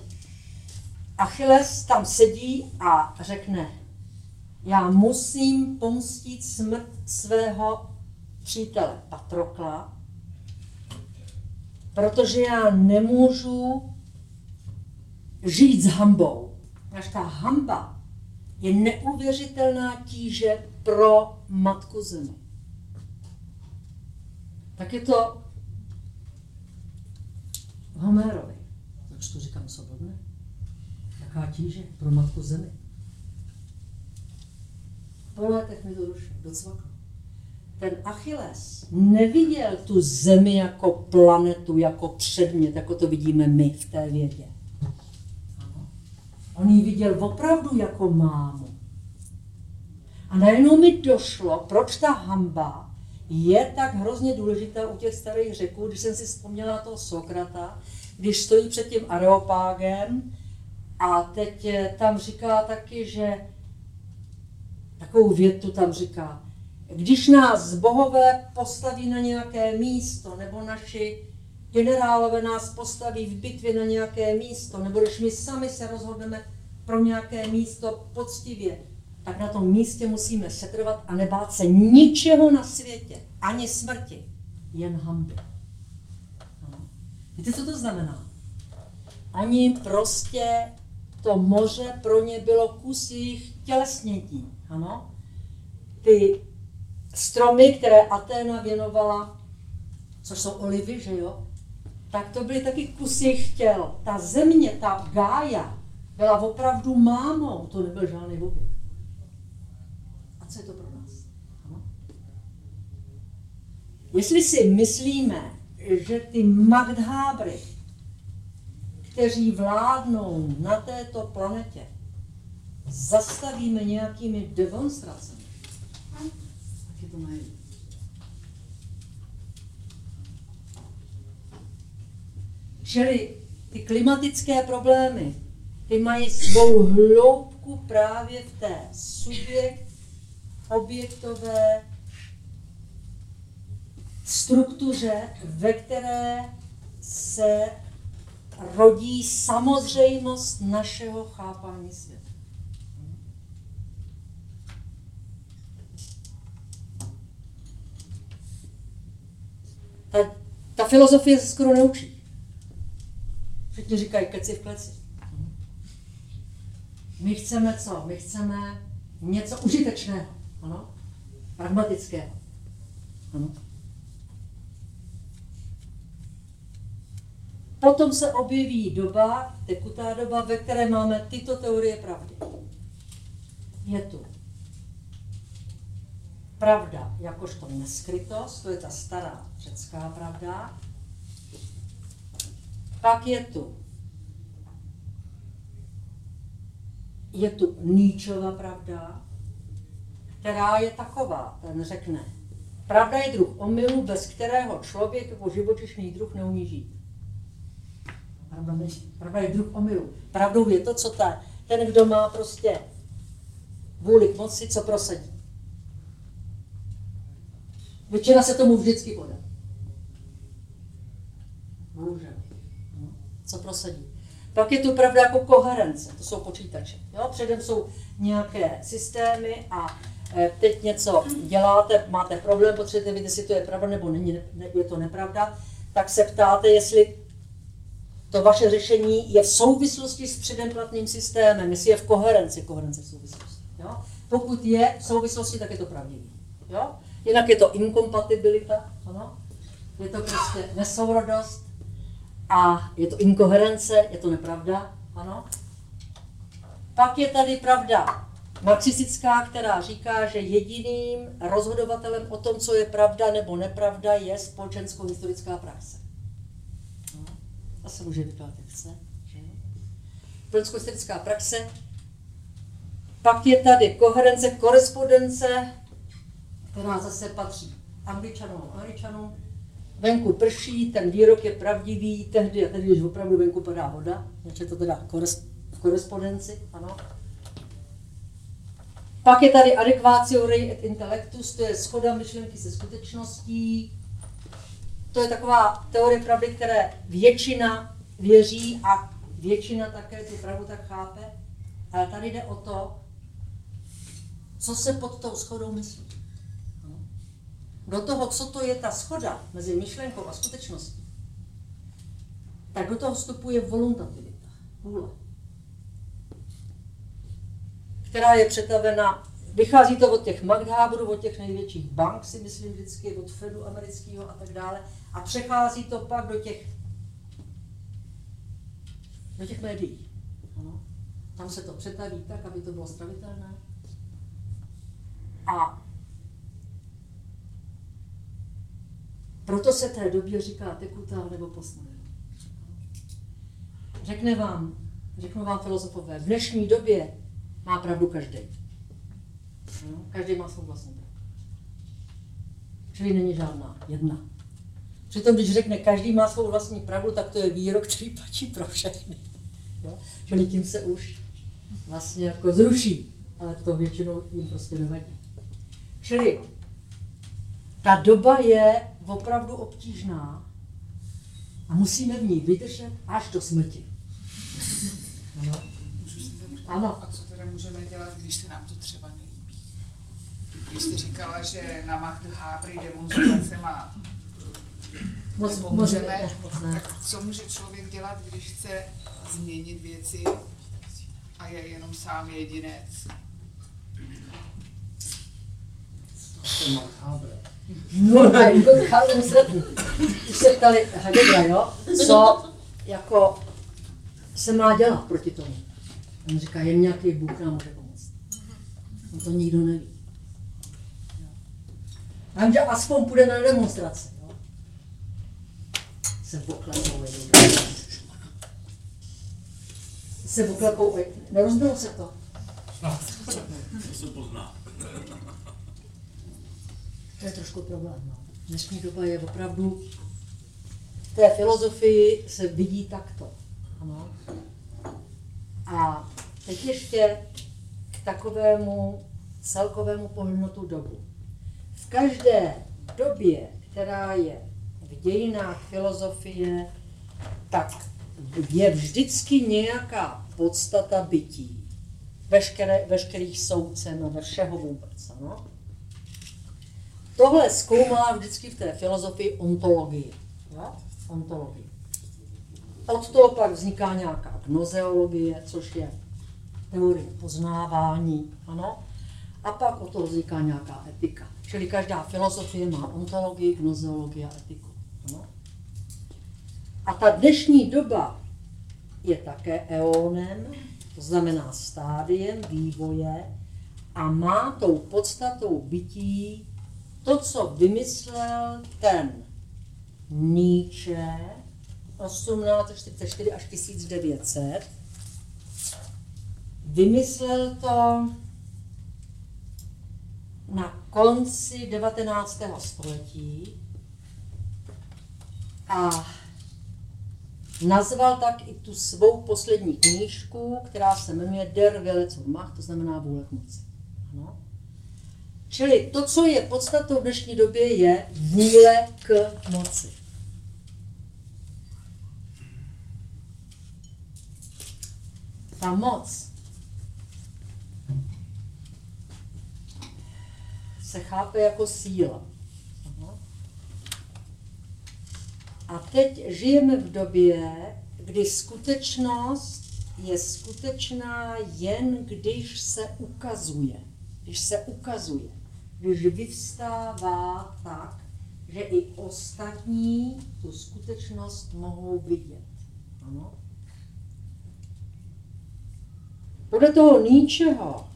[SPEAKER 2] Achilles tam sedí a řekne, já musím pomstit smrt svého přítele Patrokla, protože já nemůžu žít s hambou. Až ta hamba je neuvěřitelná tíže pro matku zemi. Tak je to Homérovi. Proč to říkám svobodně? Jaká tíže pro matku zemi? Po letech mi to došlo, docvaklo ten Achilles neviděl tu zemi jako planetu, jako předmět, jako to vidíme my v té vědě. On ji viděl opravdu jako mámu. A najednou mi došlo, proč ta hamba je tak hrozně důležitá u těch starých řeků, když jsem si vzpomněla na toho Sokrata, když stojí před tím areopágem a teď tam říká taky, že takovou větu tam říká, když nás bohové postaví na nějaké místo, nebo naši generálové nás postaví v bitvě na nějaké místo, nebo když my sami se rozhodneme pro nějaké místo poctivě, tak na tom místě musíme setrvat a nebát se ničeho na světě, ani smrti, jen hamby. Víte, co to znamená? Ani prostě to moře pro ně bylo kus jejich tělesnění. Ano? Ty stromy, které Aténa věnovala, což jsou olivy, že jo, tak to byly taky kusy chtěl. Ta země, ta Gája, byla opravdu mámou, to nebyl žádný objekt. A co je to pro nás? Ano? Jestli si myslíme, že ty Magdhábry kteří vládnou na této planetě, zastavíme nějakými demonstracemi, Čili ty klimatické problémy, ty mají svou hloubku právě v té subjekt, objektové struktuře, ve které se rodí samozřejmost našeho chápání světa. Ta, ta filozofie se skoro neučí. Všichni říkají keci v kleci. My chceme co? My chceme něco užitečného, ano? pragmatického. Ano? Potom se objeví doba, tekutá doba, ve které máme tyto teorie pravdy. Je tu pravda jakožto neskrytost, to je ta stará řecká pravda. Pak je tu je tu Níčova pravda, která je taková, ten řekne, pravda je druh omylu, bez kterého člověk jako živočišný druh neumí žít. Pravda, pravda je druh omylu. Pravdou je to, co ta, ten, kdo má prostě vůli k moci, co prosadí. Většina se tomu vždycky podá. Bohužel. No, co prosadí. Pak je tu pravda jako koherence, to jsou počítače. Jo? Předem jsou nějaké systémy a e, teď něco děláte, máte problém, potřebujete vidět, jestli to je pravda nebo není, ne, je to nepravda, tak se ptáte, jestli to vaše řešení je v souvislosti s předem platným systémem, jestli je v koherenci, koherence v souvislosti. Jo? Pokud je v souvislosti, tak je to pravdivý. Jo? Jinak je to inkompatibilita, ano? je to prostě nesourodost a je to inkoherence, je to nepravda, ano? Pak je tady pravda marxistická, která říká, že jediným rozhodovatelem o tom, co je pravda nebo nepravda, je společensko-historická praxe. No, to se může vykládat, jak chce. Společensko-historická praxe. Pak je tady koherence, korespondence, která zase patří angličanům a američanům. Venku prší, ten výrok je pravdivý, tehdy a tehdy, když opravdu venku padá voda, je to teda v korespondenci, ano. Pak je tady adekvácio rei et intellectus, to je schoda myšlenky se skutečností. To je taková teorie pravdy, které většina věří a většina také tu pravdu tak chápe. Ale tady jde o to, co se pod tou schodou myslí do toho, co to je ta schoda mezi myšlenkou a skutečností, tak do toho vstupuje voluntativita, vůle, která je přetavena, vychází to od těch Magdháborů, od těch největších bank, si myslím vždycky, od Fedu amerického a tak dále, a přechází to pak do těch, do těch médií. Ano. Tam se to přetaví tak, aby to bylo stravitelné. A Proto se té době říká tekutá nebo postmoderní. Řekne vám, řeknu vám filozofové, v dnešní době má pravdu každý. No, každý má svou vlastní pravdu. Čili není žádná jedna. Přitom, když řekne, každý má svou vlastní pravdu, tak to je výrok, který platí pro všechny. Jo? Čili tím se už vlastně jako zruší, ale to většinou jim prostě nevadí. Čili ta doba je opravdu obtížná a musíme v ní vydržet až do smrti.
[SPEAKER 4] Ano. ano. A co teda můžeme dělat, když se nám to třeba nelíbí? Když jste říkala, že na Magd Hábry demonstrace má
[SPEAKER 2] moc, můžeme,
[SPEAKER 4] tak co může člověk dělat, když chce změnit věci a je jenom sám jedinec?
[SPEAKER 2] To No, ne, docházím se, když se ptali Hagedra, jo, co jako se má dělat proti tomu. On říká, jen nějaký Bůh nám může pomoct. No to nikdo neví. A že aspoň půjde na demonstraci. Jo. Se poklepou se oklepou, nerozbilo se to.
[SPEAKER 5] No, to se pozná.
[SPEAKER 2] To je trošku problém. No. Dnešní doba je opravdu, v té filozofii se vidí takto. Ano. A teď ještě k takovému celkovému pohledu dobu. V každé době, která je v dějinách filozofie, tak je vždycky nějaká podstata bytí. Veškeré, veškerých soucen ve všeho vůbec. Ano? Tohle zkoumá vždycky v té filozofii ontologie. Jo? Ontologie. Od toho pak vzniká nějaká gnozeologie, což je teorie poznávání, ano? A pak od toho vzniká nějaká etika. Čili každá filozofie má ontologii, gnozeologii a etiku. Ano? A ta dnešní doba je také eonem, to znamená stádiem vývoje a má tou podstatou bytí to, co vymyslel ten Nietzsche 1844 až 1900, vymyslel to na konci 19. století a nazval tak i tu svou poslední knížku, která se jmenuje Der Wille zur Macht, to znamená vůle k moci. Ano? Čili to, co je podstatou v dnešní době, je vůle k moci. Ta moc se chápe jako síla. A teď žijeme v době, kdy skutečnost je skutečná jen, když se ukazuje. Když se ukazuje. Když vyvstává tak, že i ostatní tu skutečnost mohou vidět. Ano? Podle toho ničeho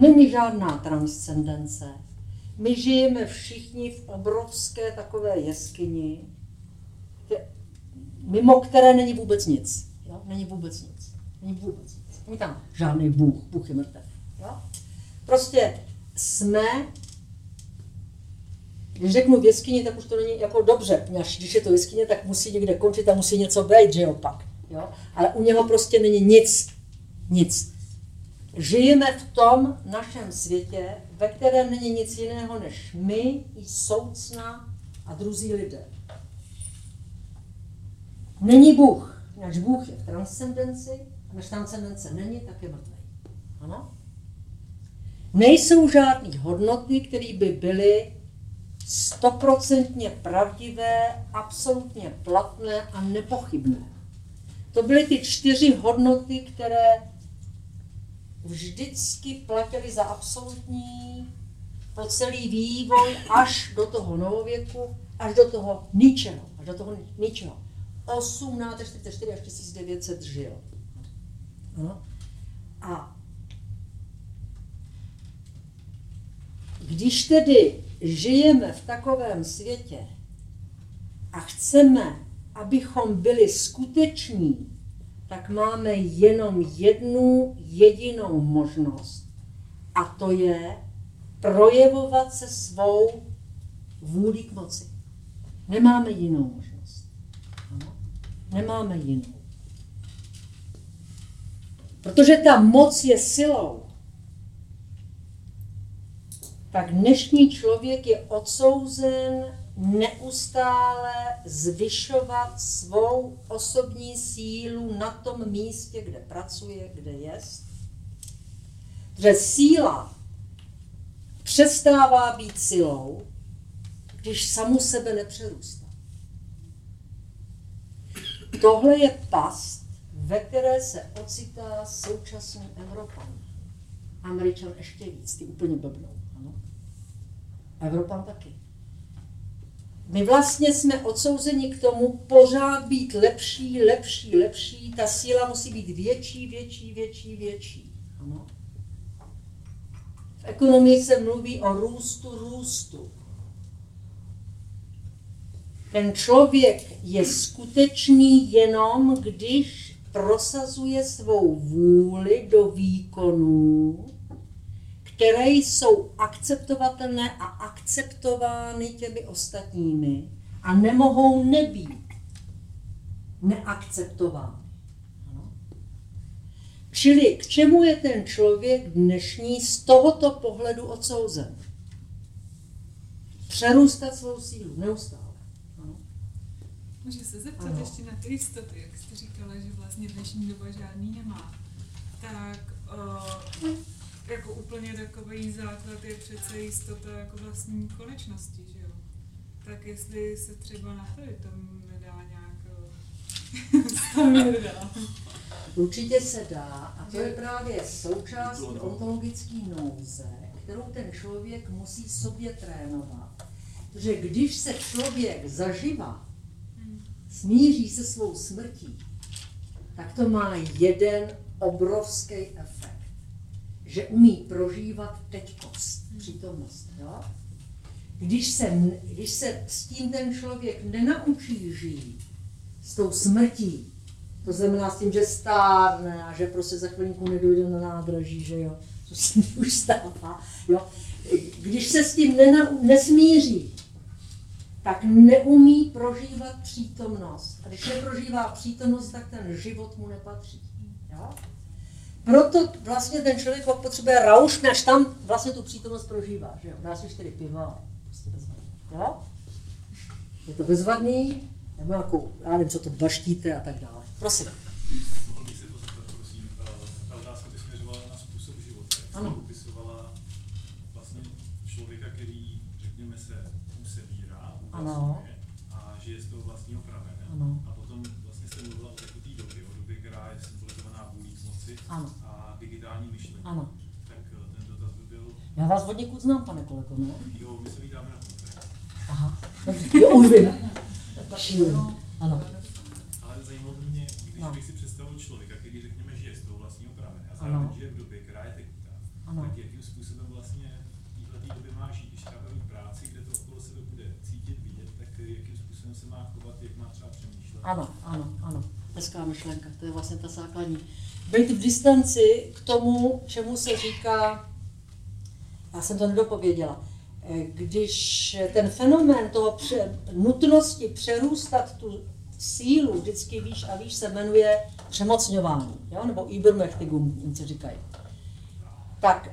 [SPEAKER 2] není žádná transcendence. My žijeme všichni v obrovské takové jeskyni, mimo které není vůbec nic. Jo? Není vůbec nic. Není vůbec nic. Není tam žádný Bůh. Bůh je mrtev. Jo? Prostě jsme, když řeknu v jeskyni, tak už to není jako dobře. Když je to jeskyně, tak musí někde končit a musí něco být, že jo, pak. Jo? Ale u něho prostě není nic. Nic. Žijeme v tom našem světě, ve kterém není nic jiného než my, i soucna a druzí lidé. Není Bůh. Náš Bůh je v transcendenci, a než transcendence není, tak je mrtvý. Ano? Nejsou žádné hodnoty, které by byly stoprocentně pravdivé, absolutně platné a nepochybné. To byly ty čtyři hodnoty, které vždycky platily za absolutní po celý vývoj až do toho novověku, až do toho ničeho, až do toho ničeho. 1844 až 1900 žil. Ano. A když tedy žijeme v takovém světě a chceme, abychom byli skuteční, tak máme jenom jednu jedinou možnost. A to je projevovat se svou vůli k moci. Nemáme jinou možnost. Nemáme jinou. Protože ta moc je silou, tak dnešní člověk je odsouzen neustále zvyšovat svou osobní sílu na tom místě, kde pracuje, kde je. Že síla přestává být silou, když samu sebe nepřerůstá. Tohle je past, ve které se ocitá současný Evropan. Američan ještě víc, ty úplně blbnou. Ano? Evropan taky. My vlastně jsme odsouzeni k tomu pořád být lepší, lepší, lepší. Ta síla musí být větší, větší, větší, větší. Ano? V ekonomii se mluví o růstu, růstu. Ten člověk je skutečný jenom, když prosazuje svou vůli do výkonů, které jsou akceptovatelné a akceptovány těmi ostatními a nemohou nebýt neakceptovány. Čili k čemu je ten člověk dnešní z tohoto pohledu odsouzen? Přerůstat svou sílu neustále.
[SPEAKER 6] Můžu se zeptat ano. ještě na ty jistoty, jak jste říkala, že vlastně dnešní doba žádný nemá. Tak uh, jako úplně takový základ je přece jistota jako vlastní konečnosti, že jo? Tak jestli se třeba na to tam nedá nějak uh,
[SPEAKER 2] Určitě se dá a to je právě součástí ontologické nouze, kterou ten člověk musí sobě trénovat. Že když se člověk zaživa smíří se svou smrtí, tak to má jeden obrovský efekt. Že umí prožívat teďkost, přítomnost. Jo? Když, se, když se s tím ten člověk nenaučí žít, s tou smrtí, to znamená s tím, že stárne a že prostě za chvilinku nedojde na nádraží, že jo, to se mi už stává, jo. Když se s tím nena, nesmíří, tak neumí prožívat přítomnost. A když neprožívá přítomnost, tak ten život mu nepatří. Jo? Proto vlastně ten člověk potřebuje rauš, než tam vlastně tu přítomnost prožívá. Že jo? Dá si čtyři piva, prostě bezvadný. Jo? Je to bezvadný, nebo jako, já nevím, co to baštíte a tak dále. Prosím.
[SPEAKER 5] Mohl bych se pozeptat, prosím, ta otázka by směřovala na způsob života.
[SPEAKER 2] Ano.
[SPEAKER 5] Popisovala vlastně člověka, který, řekněme se, usebírá,
[SPEAKER 2] Ano.
[SPEAKER 5] Žije z toho vlastního pramene.
[SPEAKER 2] Ano.
[SPEAKER 5] A potom vlastně jste mluvila o takové době, o době, která je symbolizovaná vůlí k moci
[SPEAKER 2] Ano.
[SPEAKER 5] a digitální myšlení.
[SPEAKER 2] Ano.
[SPEAKER 5] Tak eh, ten dotaz by byl,
[SPEAKER 2] Já vás od někud znám, pane kolego, ne?
[SPEAKER 5] jo, my se vydáme na kontakt.
[SPEAKER 2] Aha. Dobře, jo, už vím. Šílený. Ano.
[SPEAKER 5] Ale zajímalo by mě, když
[SPEAKER 2] No.
[SPEAKER 5] bych si představil člověka, který řekněme žije z toho vlastního pramene a
[SPEAKER 2] Ano.
[SPEAKER 5] zároveň žije v době, která je tekutá,
[SPEAKER 2] Ano.
[SPEAKER 5] tak jakým způsobem vlastně v této době má žít, když třeba práci, kde to okolo sebe bude cítit, vidět, tak jakým způsobem se má chovat, jak má třeba přemýšlet.
[SPEAKER 2] Ano, ano, ano. Hezká myšlenka, to je vlastně ta základní. Být v distanci k tomu, čemu se říká, já jsem to nedopověděla, Eh, když ten fenomén toho pře, nutnosti přerůstat tu sílu vždycky výš a výš se jmenuje přemocňování, jo? nebo Übermächtigung, Němci říkají. Tak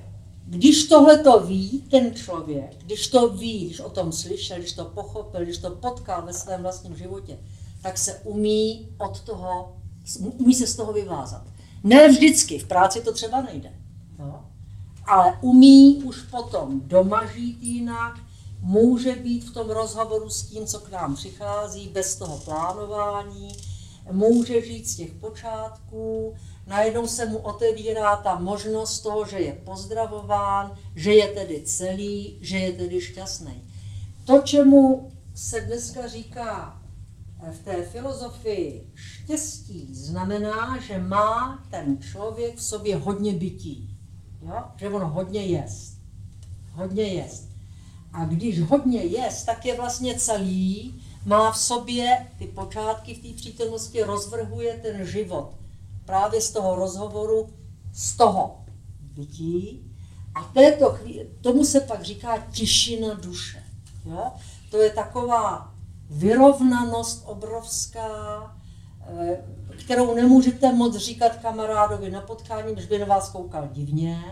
[SPEAKER 2] když tohle to ví ten člověk, když to ví, když o tom slyšel, když to pochopil, když to potkal ve svém vlastním životě, tak se umí od toho, umí se z toho vyvázat. Ne vždycky, v práci to třeba nejde. Jo? Ale umí už potom doma žít jinak, může být v tom rozhovoru s tím, co k nám přichází, bez toho plánování, může žít z těch počátků, najednou se mu otevírá ta možnost toho, že je pozdravován, že je tedy celý, že je tedy šťastný. To, čemu se dneska říká v té filozofii štěstí, znamená, že má ten člověk v sobě hodně bytí. Jo? Že on hodně jest. Hodně jest. A když hodně jest, tak je vlastně celý, má v sobě ty počátky v té přítomnosti, rozvrhuje ten život. Právě z toho rozhovoru, z toho bytí. A této chvíli, tomu se pak říká tišina duše. Jo? To je taková vyrovnanost obrovská, eh, kterou nemůžete moc říkat kamarádovi na potkání, když by na vás koukal divně,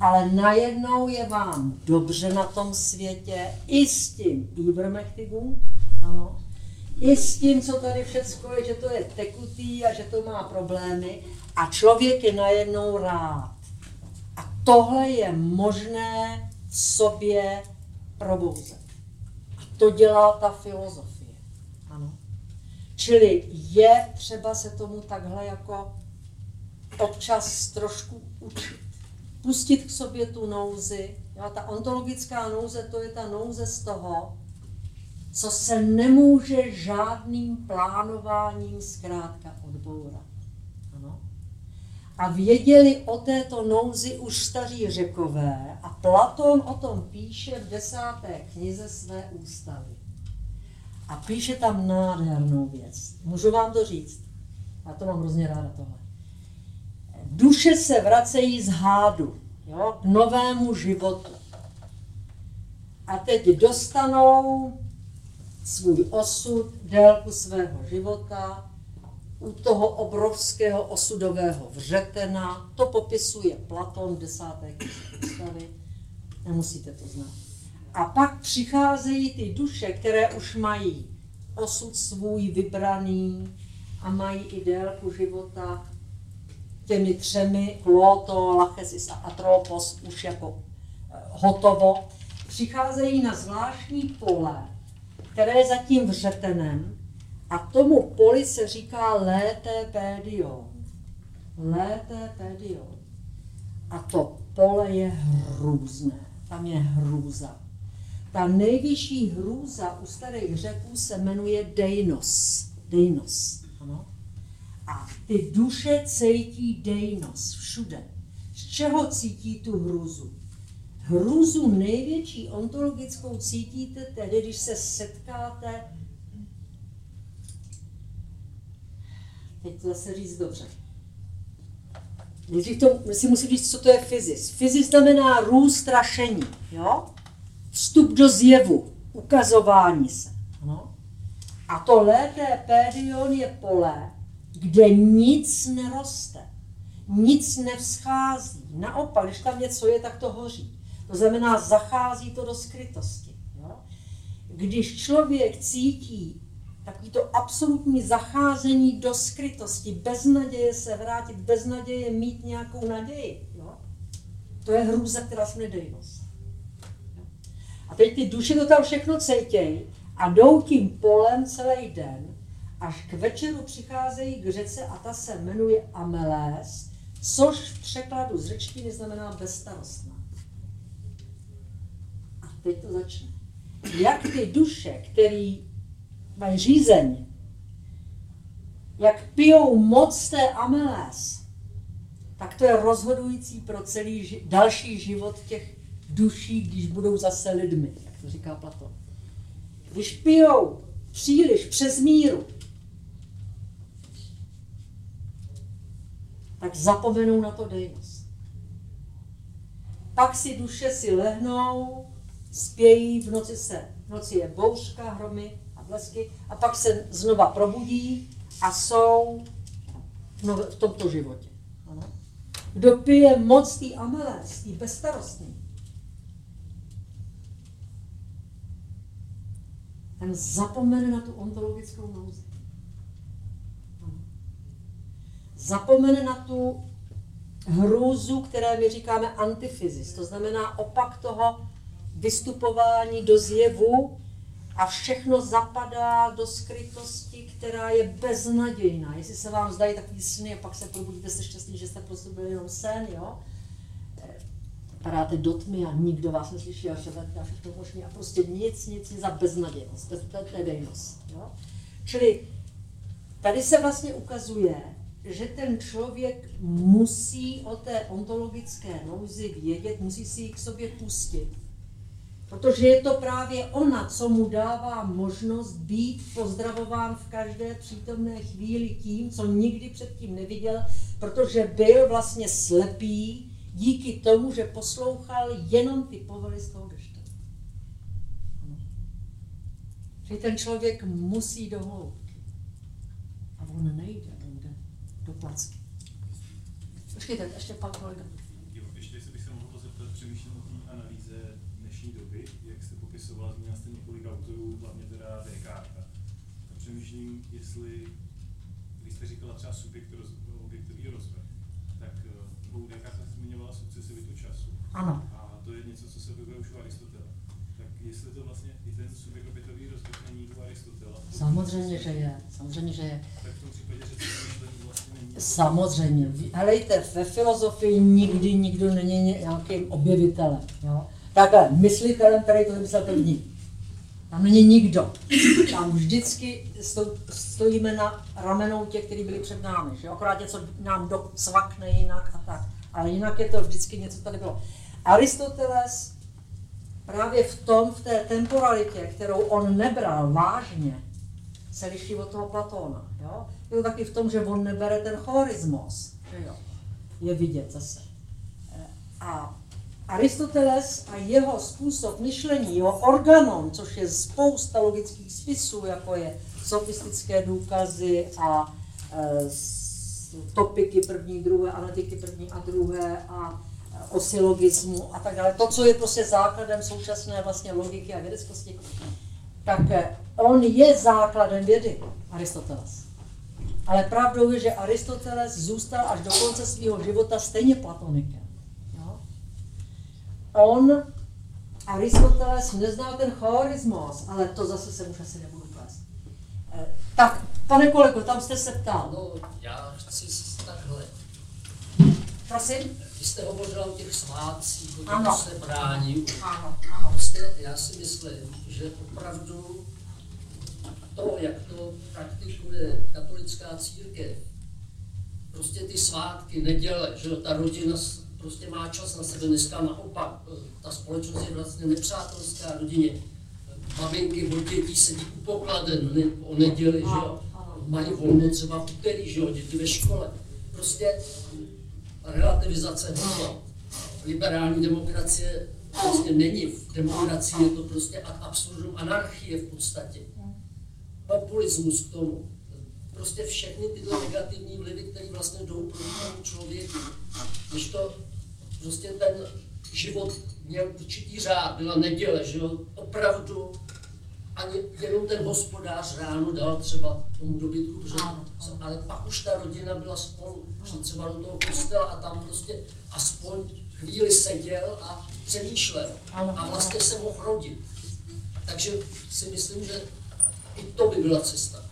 [SPEAKER 2] ale najednou je vám dobře na tom světě i s tím Übermächtigung, ano, i s tím, co tady všecko je, že to je tekutý a že to má problémy a člověk je najednou rád. A tohle je možné v sobě probouzet. A to dělá ta filozofie. Ano. Čili je třeba se tomu takhle jako občas trošku učit. Pustit k sobě tu nouzi. Jo, ta ontologická nouze, to je ta nouze z toho, co se nemůže žádným plánováním zkrátka odbourat. Ano. A věděli o této nouzi už staří řekové a Platón o tom píše v desáté knize své ústavy. A píše tam nádhernou věc. Můžu vám to říct? Já to mám hrozně ráda tohle. Duše se vracejí z hádu, jo, k novému životu. A teď dostanou svůj osud, délku svého života, u toho obrovského osudového vřetena. To popisuje Platon v desáté knize Nemusíte to znát. A pak přicházejí ty duše, které už mají osud svůj vybraný a mají i délku života těmi třemi, Kloto, Lachesis a Atropos, už jako eh, hotovo, přicházejí na zvláštní pole, které je zatím vřetenem a tomu poli se říká létépédion. Létépédion. A to pole je hrůzné. Tam je hrůza. Ta nejvyšší hrůza u starých řeků se jmenuje Deinos. Deinos. Ano? A ty duše cítí Deinos všude. Z čeho cítí tu hrůzu? Hrůzu největší ontologickou cítíte tedy, když se setkáte teď to zase říct dobře. Nejdřív to si musím říct, co to je fyzis. Fyzis znamená růst strašení, jo? Vstup do zjevu, ukazování se. Ano? A to lété pédion je pole, kde nic neroste, nic nevzchází. Naopak, když tam něco je, tak to hoří. To znamená, zachází to do skrytosti. Jo? Když člověk cítí takový to absolutní zacházení do skrytosti, bez naděje se vrátit, bez naděje mít nějakou naději. Jo? To je hrůza, která jsme nedejnost. A teď ty duše to tam všechno cítějí a jdou tím polem celý den, až k večeru přicházejí k řece a ta se jmenuje Amelés, což v překladu z řečtiny znamená bezstarostná. Teď to začne. Jak ty duše, který mají řízeň, jak pijou moc té Amelés, tak to je rozhodující pro celý ži- další život těch duší, když budou zase lidmi, jak to říká Platon. Když pijou příliš přes míru, tak zapomenou na to dejnost. Pak si duše si lehnou, spějí, v noci se, v noci je bouřka, hromy a blesky, a pak se znova probudí a jsou v, v tomto životě. Ano. Kdo pije moc tý amelés, tý bezstarostný, ten zapomene na tu ontologickou nouzi. Zapomene na tu hrůzu, které my říkáme antifyzis, to znamená opak toho vystupování do zjevu a všechno zapadá do skrytosti, která je beznadějná. Jestli se vám zdají takový sny a pak se probudíte, jste šťastní, že jste prostě byli jenom sen, jo? padáte do tmy a nikdo vás neslyší a a všechno možné a prostě nic, nic, nic za beznadějnost, to, je dejnost. Jo? Čili tady se vlastně ukazuje, že ten člověk musí o té ontologické nouzi vědět, musí si ji k sobě pustit. Protože je to právě ona, co mu dává možnost být pozdravován v každé přítomné chvíli tím, co nikdy předtím neviděl, protože byl vlastně slepý, díky tomu, že poslouchal jenom ty povely z toho deště. Že ten člověk musí do hloubky. A on nejde, on jde do placky. Počkejte, ještě pan kolega.
[SPEAKER 5] Jo, ještě jestli bych se mohl zeptat, přemýšlím o té analýze dnešní doby, jak jste popisovala, zmínila jste několik autorů, hlavně teda Descartes. Tak přemýšlím, jestli, když jste říkala třeba subjekt roz, objektový rozvrh, tak uh, u Descartes zmiňovala sukcesivitu času.
[SPEAKER 2] Ano.
[SPEAKER 5] A to je něco, co se objevuje už u Aristotela. Tak jestli to vlastně i ten subjekt objektový rozvrh není u Aristotela,
[SPEAKER 2] Samozřejmě, že je. Samozřejmě, že je.
[SPEAKER 5] tak v tom případě, že to myšlení vlastně není.
[SPEAKER 2] Samozřejmě. Helejte, ve filozofii nikdy nikdo není nějakým objevitelem. Jo? Takhle, myslitelem, který to vymyslel první. Tam není nikdo. Tam vždycky sto, stojíme na ramenou těch, kteří byli před námi. Že? Akorát něco nám docvakne jinak a tak. Ale jinak je to vždycky něco, co tady bylo. Aristoteles právě v tom, v té temporalitě, kterou on nebral vážně, se liší od toho Platóna. Jo? to taky v tom, že on nebere ten chorismos, je vidět zase. Eh, a Aristoteles a jeho způsob myšlení, jeho organon, což je spousta logických spisů, jako je sofistické důkazy a e, topiky první, druhé, analytiky první a druhé a o a tak dále. To, co je prostě základem současné vlastně logiky a vědeckosti, tak eh, on je základem vědy, Aristoteles. Ale pravdou je, že Aristoteles zůstal až do konce svého života stejně platonikem. On, Aristoteles, neznal ten chorismos, ale to zase se už asi nebudu plést. Eh, tak, pane kolego, tam jste se ptal.
[SPEAKER 7] No, já chci takhle.
[SPEAKER 2] Prosím?
[SPEAKER 7] Vy jste hovořila o těch svátcích, o těch
[SPEAKER 2] ano.
[SPEAKER 7] sebrání.
[SPEAKER 2] Ano, ano.
[SPEAKER 7] Prostě já si myslím, že opravdu to, jak to praktikuje katolická církev, prostě ty svátky, neděle, že jo, ta rodina prostě má čas na sebe, dneska naopak, eh, ta společnost je vlastně nepřátelská rodině. Maminky od dětí sedí u pokladen ne, o neděli, že jo, mají volno třeba v úterý, že jo, děti ve škole. Prostě relativizace hodnot. Liberální demokracie prostě není. V demokracii je to prostě ad absurdum anarchie v podstatě. Populismus k tomu. Prostě všechny tyto negativní vlivy, které vlastně jdou proti tomu člověku. Když to prostě ten život měl určitý řád, byla neděle, že jo, opravdu ani jenom ten hospodář ráno dal třeba tomu dobytku, protože, ale pak už ta rodina byla spolu, šli třeba do toho kostela a tam prostě aspoň chvíli seděl a přemýšlel a vlastně se mohl rodit. Takže si myslím, že i to by byla cesta.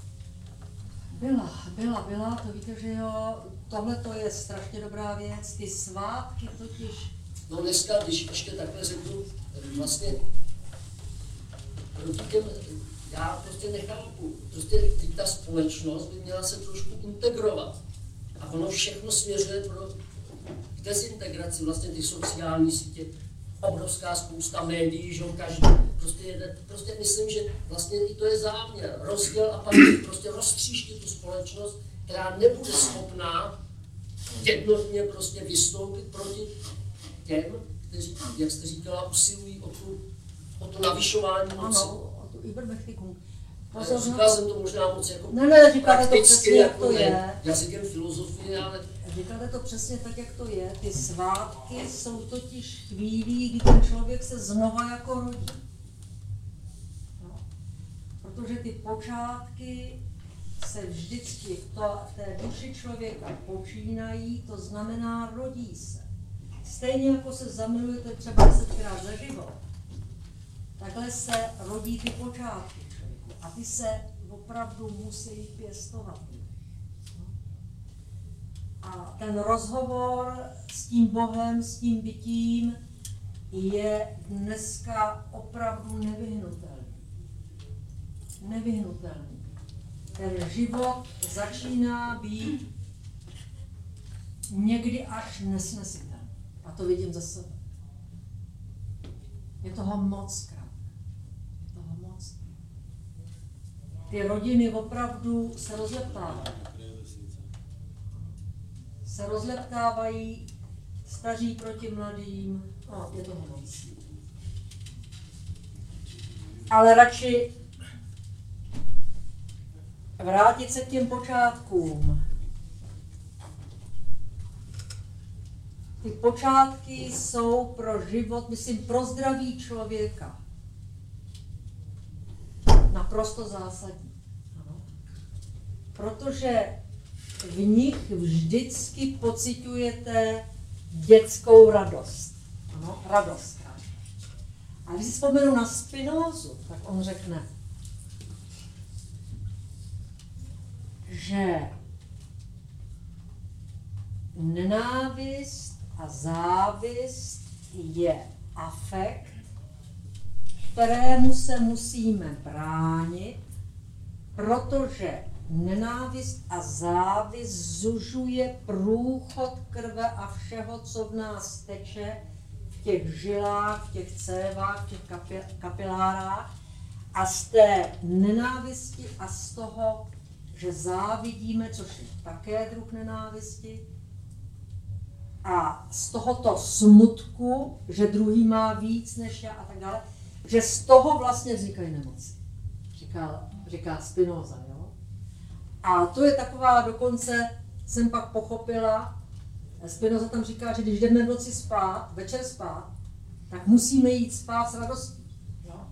[SPEAKER 2] Byla, byla, byla, to víte, že jo, tohle to je strašně dobrá věc, ty svátky totiž.
[SPEAKER 7] No dneska, když ještě takhle řeknu, vlastně proti těm, já prostě nechápu, prostě ta společnost by měla se trošku integrovat. A ono všechno směřuje pro dezintegraci, vlastně ty sociální sítě, obrovská spousta médií, že každý, prostě, jede, prostě myslím, že vlastně i to je záměr, rozděl a pak prostě roztříštit tu společnost, která nebude schopná jednotně prostě vystoupit proti těm, kteří, jak jste říkala, usilují o tu o to navyšování moci.
[SPEAKER 2] Ano, o tu Übermächtigung.
[SPEAKER 7] Říkal jsem to možná moc jako
[SPEAKER 2] ne, ne, říkáte to přesně, jak to je.
[SPEAKER 7] Jazykem filozofie, ale...
[SPEAKER 2] Říkáte to přesně tak, jak to je. Ty svátky jsou totiž chvílí, kdy ten člověk se znova jako rodí. No. Protože ty počátky se vždycky v, to, v té duši člověka počínají, to znamená rodí se. Stejně jako se zamilujete třeba desetkrát za život Takhle se rodí ty počátky člověku a ty se opravdu musí pěstovat. A ten rozhovor s tím Bohem, s tím bytím je dneska opravdu nevyhnutelný. Nevyhnutelný. Ten život začíná být někdy až nesnesitelný. A to vidím za sebe. Je toho moc krát. ty rodiny opravdu se rozleptávají. Se rozleptávají staří proti mladým, no, je to moc. Ale radši vrátit se k těm počátkům. Ty počátky jsou pro život, myslím, pro zdraví člověka naprosto zásadní. Ano. Protože v nich vždycky pocitujete dětskou radost. Ano, radost. A když si vzpomenu na Spinozu, tak on řekne, že nenávist a závist je afekt, kterému se musíme bránit, protože nenávist a závist zužuje průchod krve a všeho, co v nás teče, v těch žilách, v těch cévách, v těch kapilárách. A z té nenávisti a z toho že závidíme, což je také druh nenávisti. A z tohoto smutku, že druhý má víc než já a tak dále, že z toho vlastně vznikají nemoci. Říká, říká Spinoza. Jo? A to je taková, dokonce jsem pak pochopila, Spinoza tam říká, že když jdeme v noci spát, večer spát, tak musíme jít spát s radostí. Jo?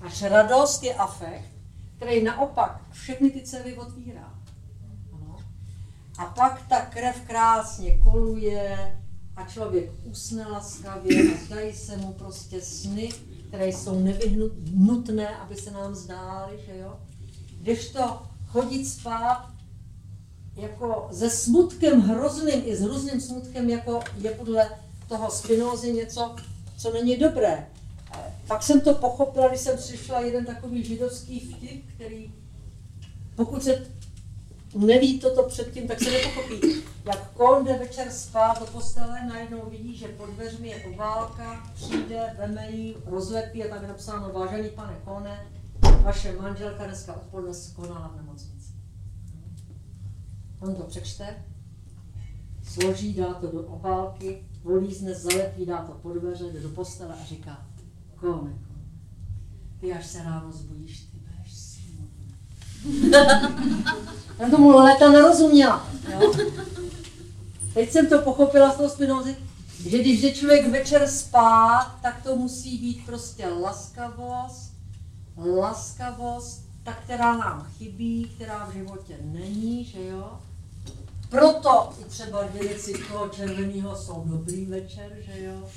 [SPEAKER 2] Až radost je afekt, který naopak všechny ty cévy otvírá. Ano. A pak ta krev krásně koluje a člověk usne laskavě a zdají se mu prostě sny, které jsou nevyhnutné, aby se nám zdály, že jo. Když to chodit spát jako se smutkem hrozným i s hrozným smutkem, jako je podle toho Spinozy něco, co není dobré. Pak jsem to pochopila, když jsem přišla jeden takový židovský vtip, který, pokud se neví toto předtím, tak se nepochopí. Jak Kohn jde večer spát do postele, najednou vidí, že pod dveřmi je obálka, přijde, veme ji, rozlepí a tam je napsáno, vážený pane Kone, vaše manželka dneska odpoledne skonala v nemocnici. On to přečte, složí, dá to do obálky, volízne, zalepí, dá to pod dveře, jde do postele a říká, Kone, ty až se ráno zbudíš, ty budeš smutný. Já tomu léta nerozuměla. Jo? Teď jsem to pochopila z toho Spinozy, že když jde člověk večer spát, tak to musí být prostě laskavost, laskavost, ta, která nám chybí, která v životě není, že jo? Proto i třeba dvě věci toho červeného jsou dobrý večer, že jo?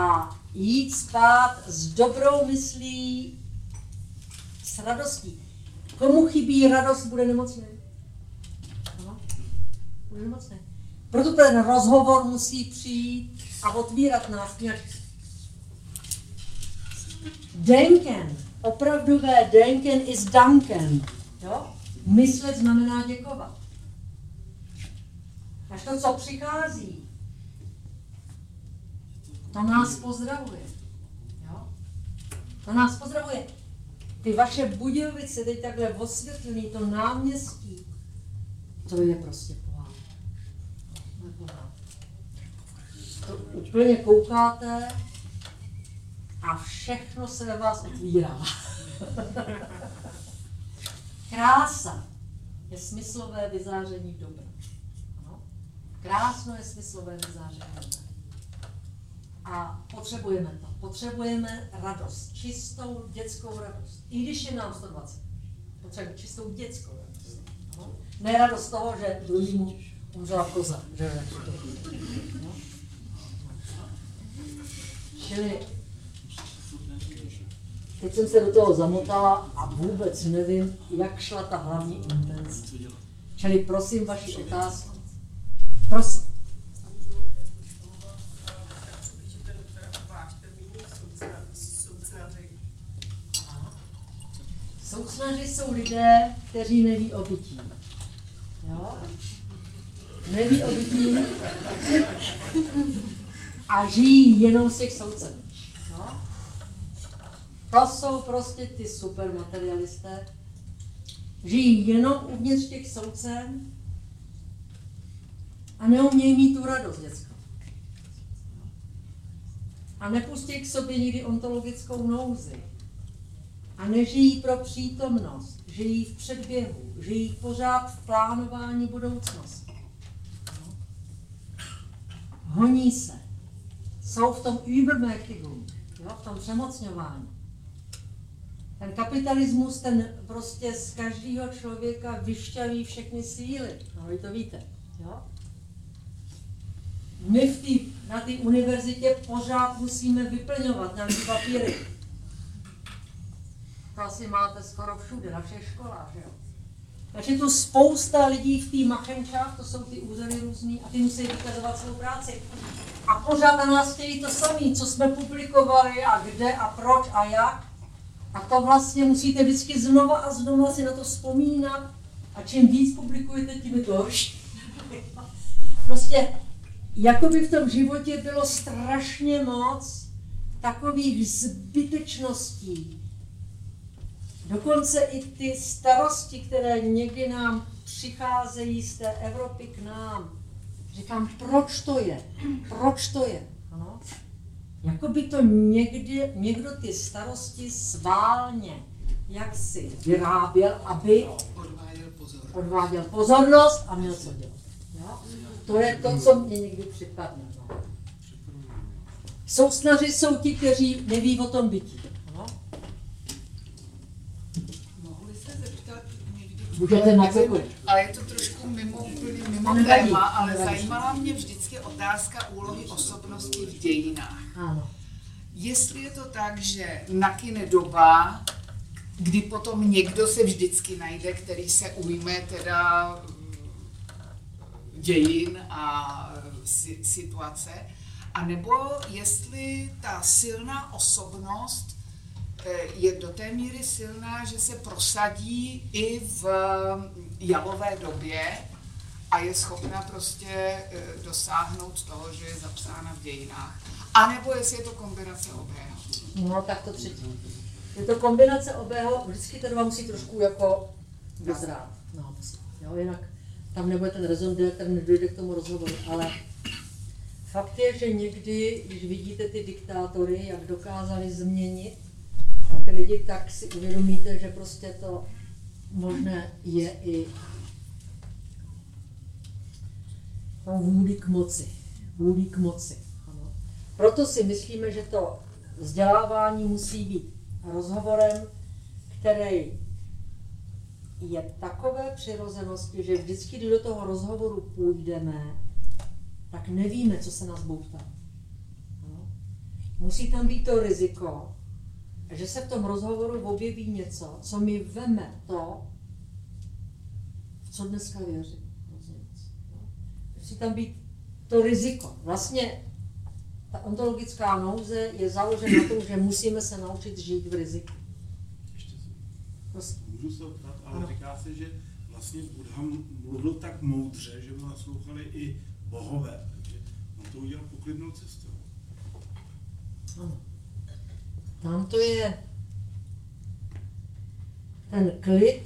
[SPEAKER 2] A jít spát s dobrou myslí, s radostí. Komu chybí radost, bude nemocný. No, bude nemocný. Proto ten rozhovor musí přijít a otvírat nás. Denken, opravdové denken is danken. Jo? Myslet znamená děkovat. Až to, co přichází, to nás pozdravuje. Jo? To nás pozdravuje. Ty vaše Budějovice, teď takhle osvětlený, to náměstí, to je prostě pohádka. To úplně koukáte a všechno se ve vás otvírá. Krása je smyslové vyzáření dobra. Krásno je smyslové vyzáření dobra. A potřebujeme to. Potřebujeme radost, čistou dětskou radost. I když je nám 120. Potřebujeme čistou dětskou radost. No? Ne radost toho, že druhýmu umřela koza. Že no? Čili teď jsem se do toho zamotala a vůbec nevím, jak šla ta hlavní intence. Čili prosím vaši otázku. Prosím. Soucnaři jsou lidé, kteří neví o bytí. Jo? Neví o bytí a žijí jenom z těch soucen. Jo? To jsou prostě ty super materialisté. Žijí jenom uvnitř těch soucen a neumějí mít tu radost dětskou. A nepustí k sobě nikdy ontologickou nouzi a nežijí pro přítomnost, žijí v předběhu, žijí pořád v plánování budoucnosti. Honí se, jsou v tom Übermächtigung, jo, v tom přemocňování. Ten kapitalismus, ten prostě z každého člověka vyšťaví všechny síly. No, vy to víte. Jo? My v tý, na té univerzitě pořád musíme vyplňovat nějaké papíry to asi máte skoro všude, na všech školách, že jo. Takže tu spousta lidí v té machenčách, to jsou ty úřady různý, a ty musí vykazovat svou práci. A pořád na nás chtějí to samé, co jsme publikovali a kde a proč a jak. A to vlastně musíte vždycky znova a znova si na to vzpomínat. A čím víc publikujete, tím je to horší. prostě, jako by v tom životě bylo strašně moc takových zbytečností, Dokonce i ty starosti, které někdy nám přicházejí z té Evropy k nám. Říkám, proč to je? Proč to je? Ano? Jako by to někdy, někdo ty starosti sválně jak si vyráběl, aby
[SPEAKER 4] Odváděl pozor.
[SPEAKER 2] odváděl pozornost a měl co dělat. Jo? To je to, co mě někdy připadne. No. Sousnaři jsou ti, kteří neví o tom bytí. No?
[SPEAKER 4] Mohli se zeptat
[SPEAKER 2] Můžete na.
[SPEAKER 4] Ale je to trošku mimo, úplně mimo téma, ale zajímala mě vždycky otázka úlohy osobnosti v dějinách.
[SPEAKER 2] Ano.
[SPEAKER 4] Jestli je to tak, že nakine doba, kdy potom někdo se vždycky najde, který se ujme teda mm, dějin a si, situace, a nebo jestli ta silná osobnost je do té míry silná, že se prosadí i v jalové době a je schopna prostě eh, dosáhnout toho, že je zapsána v dějinách. A nebo jestli je to kombinace obého.
[SPEAKER 2] No tak to třetí. Je to kombinace obého, vždycky ten vám musí trošku jako dozrát. No, musí. jo, jinak tam nebude ten rezon, ten nedojde k tomu rozhovoru, ale fakt je, že někdy, když vidíte ty diktátory, jak dokázali změnit ty lidi, tak si uvědomíte, že prostě to možné je i tou vůli k moci. Vůli k moci. Ano. Proto si myslíme, že to vzdělávání musí být rozhovorem, který je takové přirozenosti, že vždycky, když do toho rozhovoru půjdeme, tak nevíme, co se nás. Ano. Musí tam být to riziko, že se v tom rozhovoru objeví něco, co mi veme to, v co dneska věřím. Musí tam být to riziko. Vlastně ta ontologická nouze je založena na tom, že musíme se naučit žít v riziku.
[SPEAKER 8] Ještě se,
[SPEAKER 2] Prostě.
[SPEAKER 8] můžu se optat, ale
[SPEAKER 2] Ano.
[SPEAKER 8] říká se, že vlastně Buddha mluvil tak moudře, že mu naslouchali i bohové, takže on to udělal poklidnou cestou.
[SPEAKER 2] Ano. Tam to je ten klid,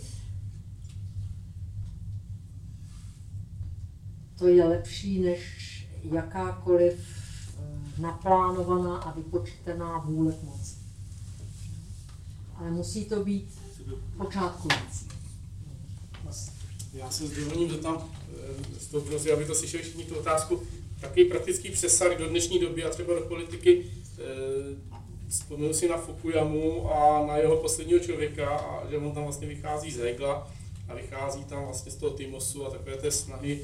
[SPEAKER 2] to je lepší než jakákoliv eh, naplánovaná a vypočtená vůle k moci. Ale musí to být počátkující. Vlastně.
[SPEAKER 9] Já se s dovolením zeptám, eh, z toho prosím, aby to slyšeli všichni tu otázku, takový praktický přesah do dnešní doby a třeba do politiky. Vzpomenu si na Fukuyamu a na jeho posledního člověka, a že on tam vlastně vychází z Hegla a vychází tam vlastně z toho Timosu a takové té snahy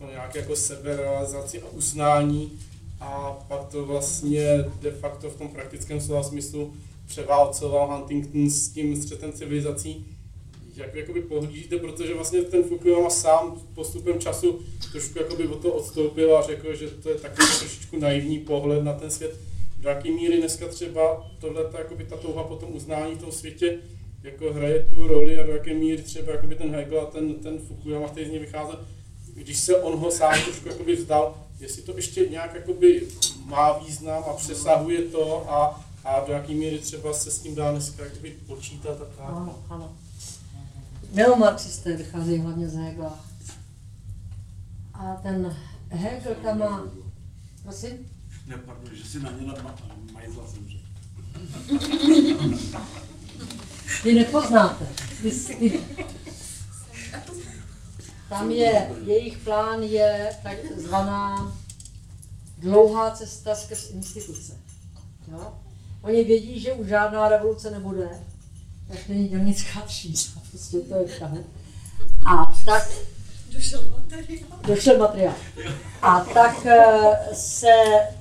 [SPEAKER 9] o nějaké jako seberealizaci a uznání a pak to vlastně de facto v tom praktickém slova smyslu převálcoval Huntington s tím střetem civilizací jak jakoby pohlížíte, protože vlastně ten Fukuyama sám postupem času trošku jakoby od toho odstoupil a řekl, že to je takový trošičku naivní pohled na ten svět. Do jaké míry dneska třeba tohle, ta touha po tom uznání tom světě jako hraje tu roli a do jaké míry třeba jakoby ten Hegel a ten, ten Fukuyama, který z něj vycházel, když se on ho sám trošku jakoby vzdal, jestli to ještě nějak jakoby má význam a přesahuje to a, a do jaké míry třeba se s tím dá dneska jakoby počítat a tak.
[SPEAKER 2] Ano, ano. Neomarxisté vycházejí hlavně z Hegla. A ten Hegel tam má, prosím,
[SPEAKER 8] Ne, pardon, že si na ně Majzla jsem řekl.
[SPEAKER 2] vy nepoznáte. Tam je, jejich plán je takzvaná dlouhá cesta skrz instituce. Jo? Oni vědí, že už žádná revoluce nebude, tak není dělnická třída, prostě to je tam. A tak
[SPEAKER 6] Došel materiál.
[SPEAKER 2] došel materiál. A tak eh, se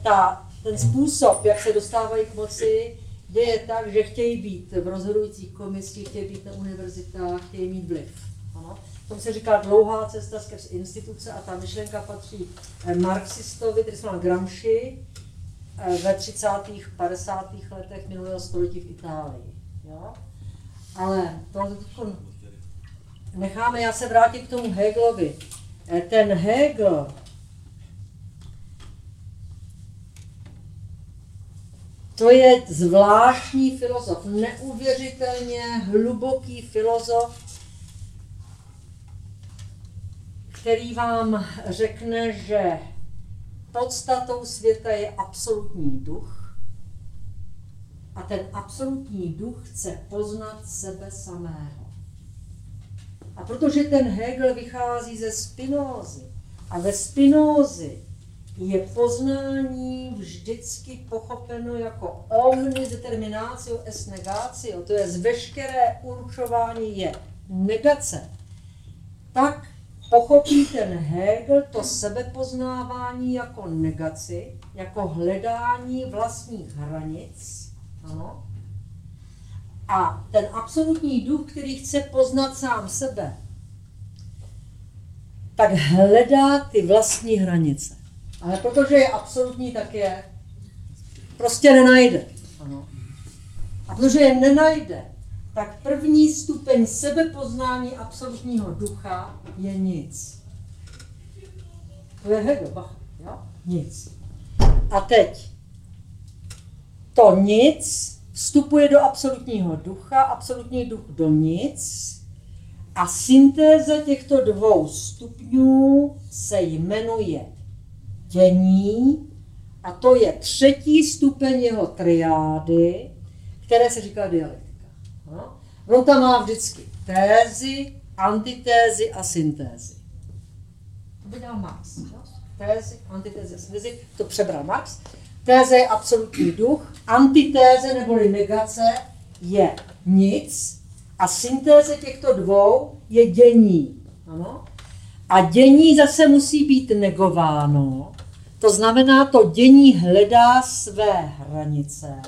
[SPEAKER 2] ta, ten způsob, jak se dostávají k moci, děje tak, že chtějí být v rozhodujících komisích, chtějí být na univerzitách, chtějí mít vliv. Ano. Tomu se říká dlouhá cesta skrz instituce a ta myšlenka patří eh, marxistovi, se jmenuje Gramsci, eh, ve 30. 50. letech minulého století v Itálii. Jo? Ale to necháme, já se vrátím k tomu Hegelovi. Eh, Ten Hegel to je zvláštní filozof, neuvěřitelně hluboký filozof, který vám řekne, že podstatou světa je absolutní duch a ten absolutní duch chce poznat sebe samého. A protože ten Hegel vychází ze Spinózy. A ve Spinózy je poznání vždycky pochopeno jako omnis determinatio es negatio, to je z veškeré určování je negace, tak pochopí ten Hegel to sebepoznávání jako negaci, jako hledání vlastních hranic, ano, a ten absolutní duch, který chce poznat sám sebe, tak hledá ty vlastní hranice. Ale protože je absolutní, tak je prostě nenajde. Ano. A protože je nenajde, tak první stupeň sebepoznání absolutního ducha je nic. To je Bach, jo? Nic. A teď to nic vstupuje do absolutního ducha, absolutní duch do nic a syntéza těchto dvou stupňů se jmenuje dění a to je třetí stupeň jeho triády, které se říká dialektika. No? On tam má vždycky tézy, antitézy a syntézy. To by dal Marx. No? Tézy, antitézy a syntézy, to přebral Marx. Téze je absolutní duch, antitéze neboli negace je nic a syntéze těchto dvou je dění. Ano? A dění zase musí být negováno. To znamená, to dění hledá své hranice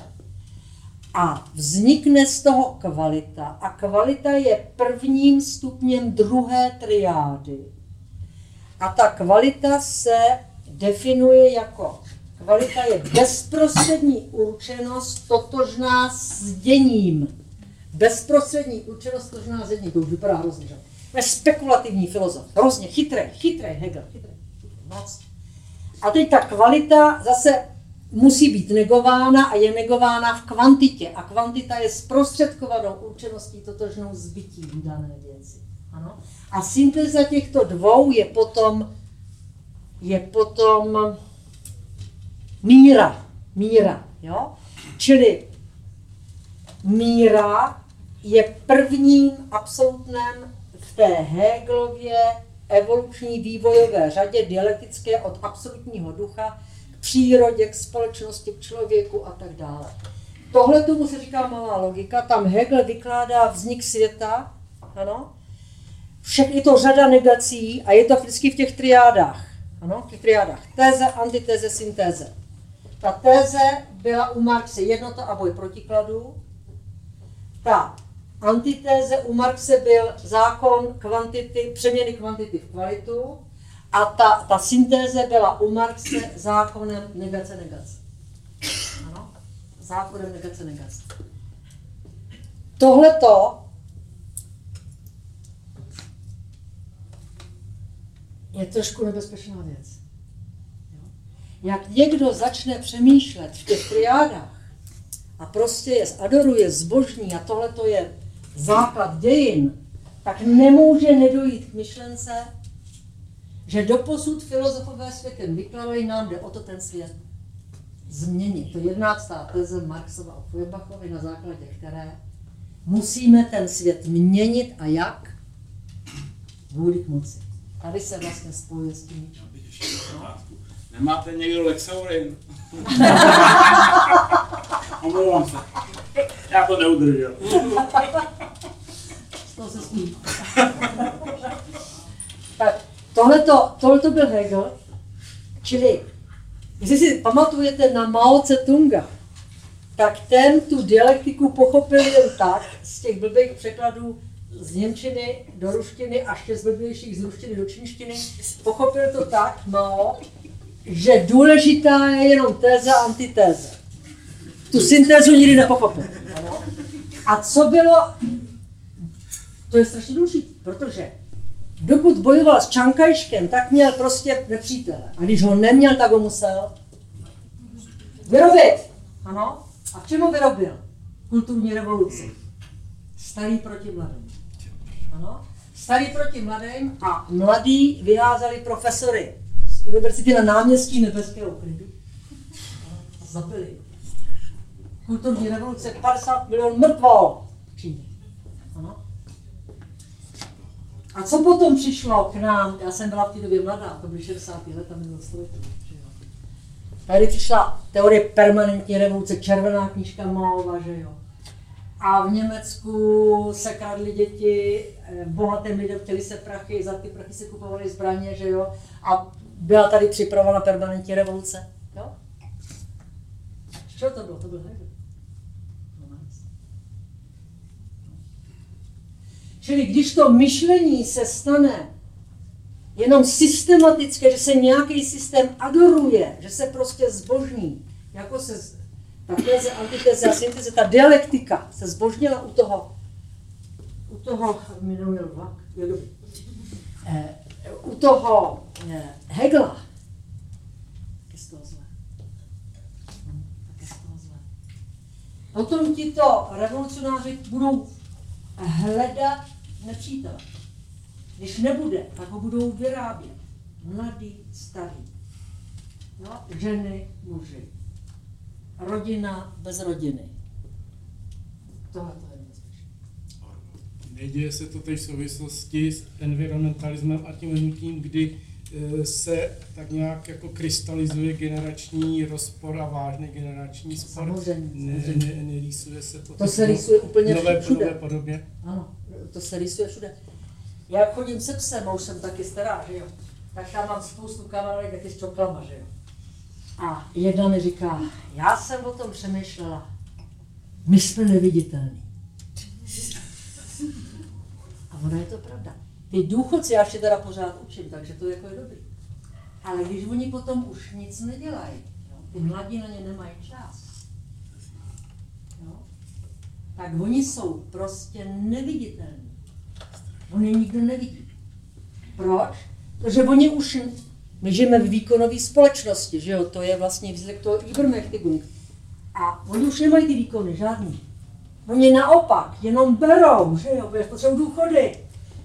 [SPEAKER 2] a vznikne z toho kvalita. A kvalita je prvním stupněm druhé triády. A ta kvalita se definuje jako Kvalita je bezprostřední určenost totožná s děním. Bezprostřední určenost totožná s děním. To už vypadá hrozně, že? Je spekulativní filozof. Hrozně chytrý, chytrý Hegel. Chytrý. Moc. A teď ta kvalita zase musí být negována a je negována v kvantitě. A kvantita je zprostředkovanou určeností totožnou s bytím dané věci. Ano? A syntéza těchto dvou je potom, je potom míra, míra, jo? Čili míra je prvním absolutnem v té Hegelově evoluční vývojové řadě dialektické od absolutního ducha k přírodě, k společnosti, k člověku a tak dále. Tohle tomu se říká malá logika, tam Hegel vykládá vznik světa, ano, všechny to řada negací a je to vždycky v těch triádách, ano, v těch triádách, téze, antitéze, syntéze. Ta téze byla u Marxe jednota a boj protikladů. Ta antitéze u Marxe byl zákon kvantity, přeměny kvantity v kvalitu a ta, ta syntéze byla u Marxe zákonem negace negace. Ano? Zákonem negace negace. Tohleto je trošku nebezpečná věc jak někdo začne přemýšlet v těch triádách a prostě je adoruje zbožní a tohle to je základ dějin, tak nemůže nedojít k myšlence, že doposud filozofové světem vykládali nám, jde o to ten svět změnit. To je jedenáctá teze Marxova o Feuerbachovi, na základě které musíme ten svět měnit a jak? Vůli k moci. Tady se vlastně spojuje s tím.
[SPEAKER 8] Nemáte někdo Lexaurin? Omlouvám se. Já to neudržel.
[SPEAKER 2] to se smí. tak tohleto, tohleto byl Hegel, čili jestli si pamatujete na Mao Tse-tunga, tak ten tu dialektiku pochopil jen tak, z těch blbých překladů z Němčiny do ruštiny a ještě z blbějších z ruštiny do čínštiny, pochopil to tak, Mao, že důležitá je jenom téze a antitéze. Tu syntézu nikdy nepochopil. A co bylo, to je strašně důležité, protože dokud bojoval s Čankajškem, tak měl prostě nepřítele. A když ho neměl, tak ho musel vyrobit. Ano? A v čem ho vyrobil? Kulturní revoluci. Starý proti mladým. Ano? Starý proti mladým a mladí vyházeli profesory z univerzity na náměstí nebeského klidu a zabili. Kulturní revoluce 50 milionů mrtvol. Ano? A co potom přišlo k nám? Já jsem byla v té době mladá, to byly 60. leta minulého století. že jo. Tady přišla teorie permanentní revoluce, červená knížka Maova, že jo. A v Německu se kradly děti, eh, bohatým lidem chtěli se prachy, za ty prachy se kupovaly zbraně, že jo. A byla tady připravena permanentní revoluce. Jo? Co to bylo? To byl Hegel. No, nice. Čili když to myšlení se stane jenom systematické, že se nějaký systém adoruje, že se prostě zbožní, jako se z- ta teze, antiteze a synteze, ta dialektika se zbožnila u toho, u toho, minulý vlak, je dobrý, eh, u toho eh, Hegla. Potom tito revolucionáři budou hledat nepřítele. Když nebude, tak ho budou vyrábět. Mladý, starý. No, ženy, muži. Rodina bez rodiny. Tohle to.
[SPEAKER 9] Neděje se to teď v souvislosti s environmentalismem a tím hnutím, kdy eh, se tak nějak jako krystalizuje generační rozpor a vážný generační spor.
[SPEAKER 2] Samozřejmě,
[SPEAKER 9] Ne,
[SPEAKER 2] samozřejmě.
[SPEAKER 9] ne, nerýsuje se to,
[SPEAKER 2] To se rýsuje úplně
[SPEAKER 9] nové,
[SPEAKER 2] všude.
[SPEAKER 9] nové podobě.
[SPEAKER 2] Ano, to se rýsuje všude. Já chodím se psem, a už jsem taky stará, že jo. Tak tam mám spoustu kamarádek taky s čoklama, že jo. A jedna mi říká, já jsem o tom přemýšlela, my jsme neviditelní. Ono je to pravda. Ty důchodci, já ještě teda pořád učím, takže to jako je dobrý. Ale když oni potom už nic nedělají, ty mladí na ně nemají čas, jo, tak oni jsou prostě neviditelní. On je nikdo nevidí. Proč? Protože oni už, my žijeme v výkonové společnosti, že jo, to je vlastně výsledek toho Ibermächtigung. A oni už nemají ty výkony, žádný. Oni naopak jenom berou, že jo, protože potřebují důchody.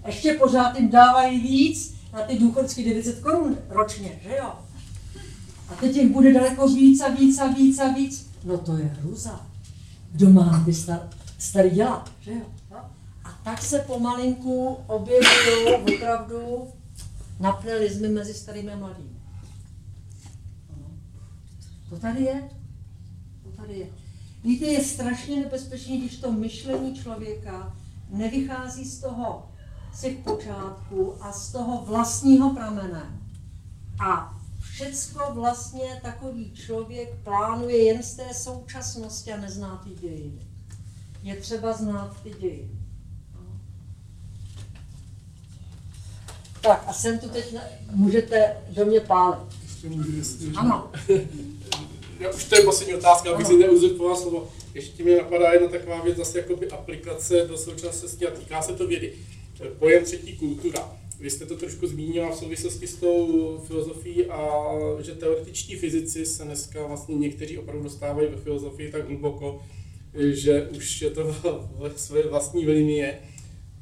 [SPEAKER 2] Ještě pořád jim dávají víc na ty důchodské 900 korun ročně, že jo. A teď jich bude daleko víc a víc a víc a víc. No to je hruza. Kdo má ty star, starý dělat, že jo. No? A tak se pomalinku objevují opravdu napnelismy mezi starými a mladými. No. To tady je. To tady je. Víte, je strašně nebezpečné, když to myšlení člověka nevychází z toho z těch počátků a z toho vlastního pramene. A všecko vlastně takový člověk plánuje jen z té současnosti a nezná ty dějiny. Je třeba znát ty dějiny. Tak a jsem tu teď, na... můžete do mě pálit.
[SPEAKER 9] Ještě můžu, jestli-
[SPEAKER 2] Ano.
[SPEAKER 9] Já už to je poslední otázka, abych si neuzurpoval slovo. Ještě mi napadá jedna taková věc, zase jakoby aplikace do současnosti a týká se to vědy. Pojem třetí kultura. Vy jste to trošku zmínila v souvislosti s tou filozofií a že teoretičtí fyzici se dneska vlastně někteří opravdu dostávají ve filozofii tak hluboko, že už je to ve své vlastní linie.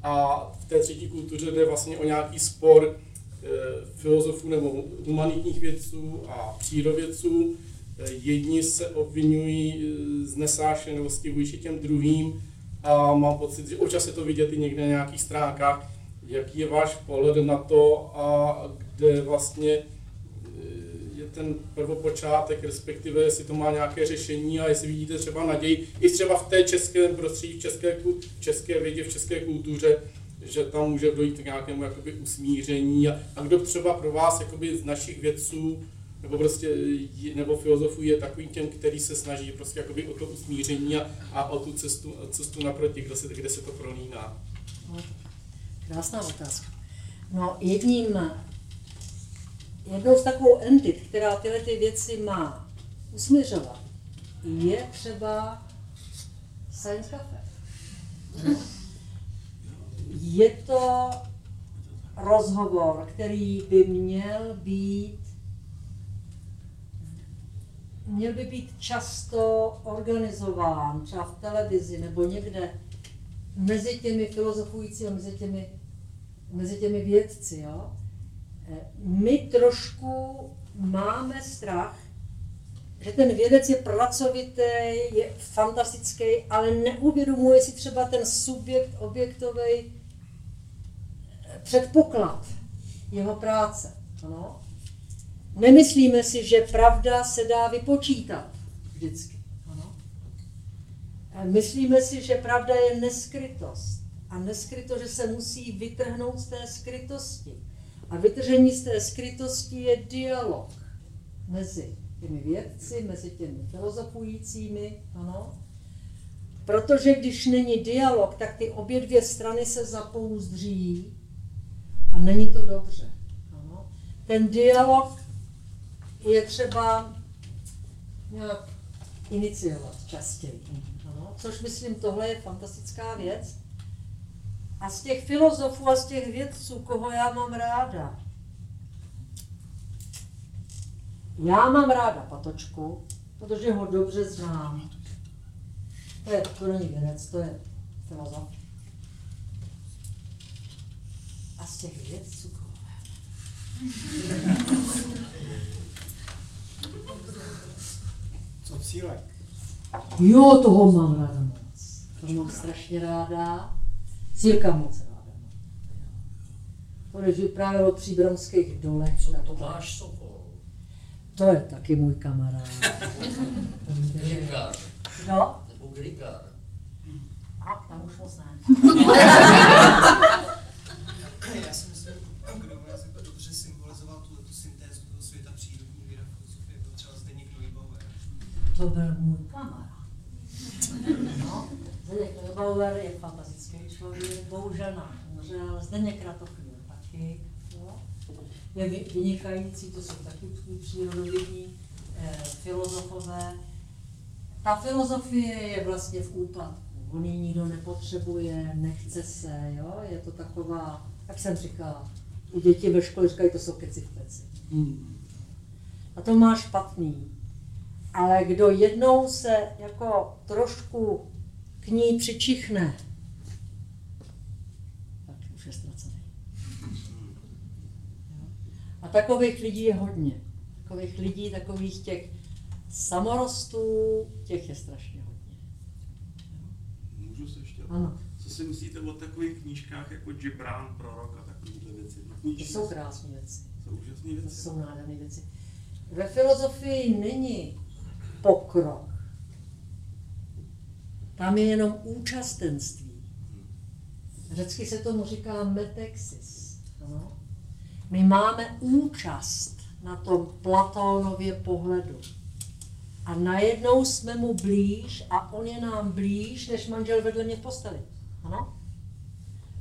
[SPEAKER 9] A v té třetí kultuře jde vlastně o nějaký spor eh, filozofů nebo humanitních vědců a přírodovědců. Eh, Jedni se obvinují eh, z nesášenosti vůči těm druhým a mám pocit, že občas je to vidět i někde na nějakých stránkách. Jaký je váš pohled na to a kde vlastně eh, je ten prvopočátek, respektive jestli to má nějaké řešení a jestli vidíte třeba naději, i třeba v té české prostředí, v české, v české vědě, v české kultuře, že tam může dojít k nějakému jakoby usmíření a, a kdo třeba pro vás jakoby z našich vědců nebo prostě nebo filozofů je takový těm, který se snaží prostě jakoby o to usmíření a, a o tu cestu, cestu naproti, kde se, kde se to prolíná.
[SPEAKER 2] No, krásná otázka. No, jedním, jednou z takovou entit, která tyhle ty věci má usměřovat, je třeba Science Cafe. Je to rozhovor, který by měl být měl by být často organizován, třeba v televizi nebo někde mezi těmi filozofujícími, mezi těmi, mezi těmi vědci. Jo? Eh, my trošku máme strach, že ten vědec je pracovitý, je fantastický, ale neuvědomuje si třeba ten subjekt objektový předpoklad jeho práce. Ano? Nemyslíme si, že pravda se dá vypočítat vždycky. Ano? Myslíme si, že pravda je neskrytost. A neskryto, že se musí vytrhnout z té skrytosti. A vytržení z té skrytosti je dialog mezi těmi vědci, mezi těmi filozofujícími, ano. Protože když není dialog, tak ty obě dvě strany se zapouzdří a není to dobře. Ano. Ten dialog je třeba nějak iniciovat častěji. Ano. Což myslím, tohle je fantastická věc. A z těch filozofů a z těch vědců, koho já mám ráda, Já mám ráda Patočku, protože ho dobře znám. To, je, to není vědec, to je filozof. A z těch vědců
[SPEAKER 8] Co cílek?
[SPEAKER 2] Jo, toho mám ráda moc. To mám strašně ráda. Círka moc ráda. Protože právě o příbramských dolech.
[SPEAKER 7] Co to máš, Sokol?
[SPEAKER 2] To je taky můj kamarád.
[SPEAKER 7] Grigár.
[SPEAKER 2] No?
[SPEAKER 7] Nebo Grigár.
[SPEAKER 2] A tam už moc ne.
[SPEAKER 10] Já si myslím, kdo u nás jako dobře symbolizoval tu, tu syntézu toho světa přírodní víra filozofie, byl třeba Zdeněk Neubauer.
[SPEAKER 2] To byl můj kamarád. No, Zdeněk Neubauer je fantastický člověk, bohužel nám umřel, Zdeněk Kratochvíl taky. No. Je vynikající, to jsou taky přírodovědní eh, filozofové. Ta filozofie je vlastně v úpadku. On ji nikdo nepotřebuje, nechce se, jo? je to taková, jak jsem říkala, u dětí ve škole říkají, to jsou keci v peci. A to má špatný. Ale kdo jednou se jako trošku k ní přičichne, tak už je ztracený. A takových lidí je hodně. Takových lidí, takových těch samorostů, těch je strašně hodně.
[SPEAKER 8] Můžu se ještě?
[SPEAKER 2] Ano.
[SPEAKER 8] Co si myslíte o takových knížkách jako Gibran, Prorok a takovéhle věci?
[SPEAKER 2] To jsou krásné věci.
[SPEAKER 8] Jsou úžasné
[SPEAKER 2] To
[SPEAKER 8] věci.
[SPEAKER 2] jsou nádherné věci. Ve filozofii není pokrok. Tam je jenom účastenství. Řecky se tomu říká metexis. Ano? My máme účast na tom Platónově pohledu. A najednou jsme mu blíž a on je nám blíž, než manžel vedle mě v posteli. Ano?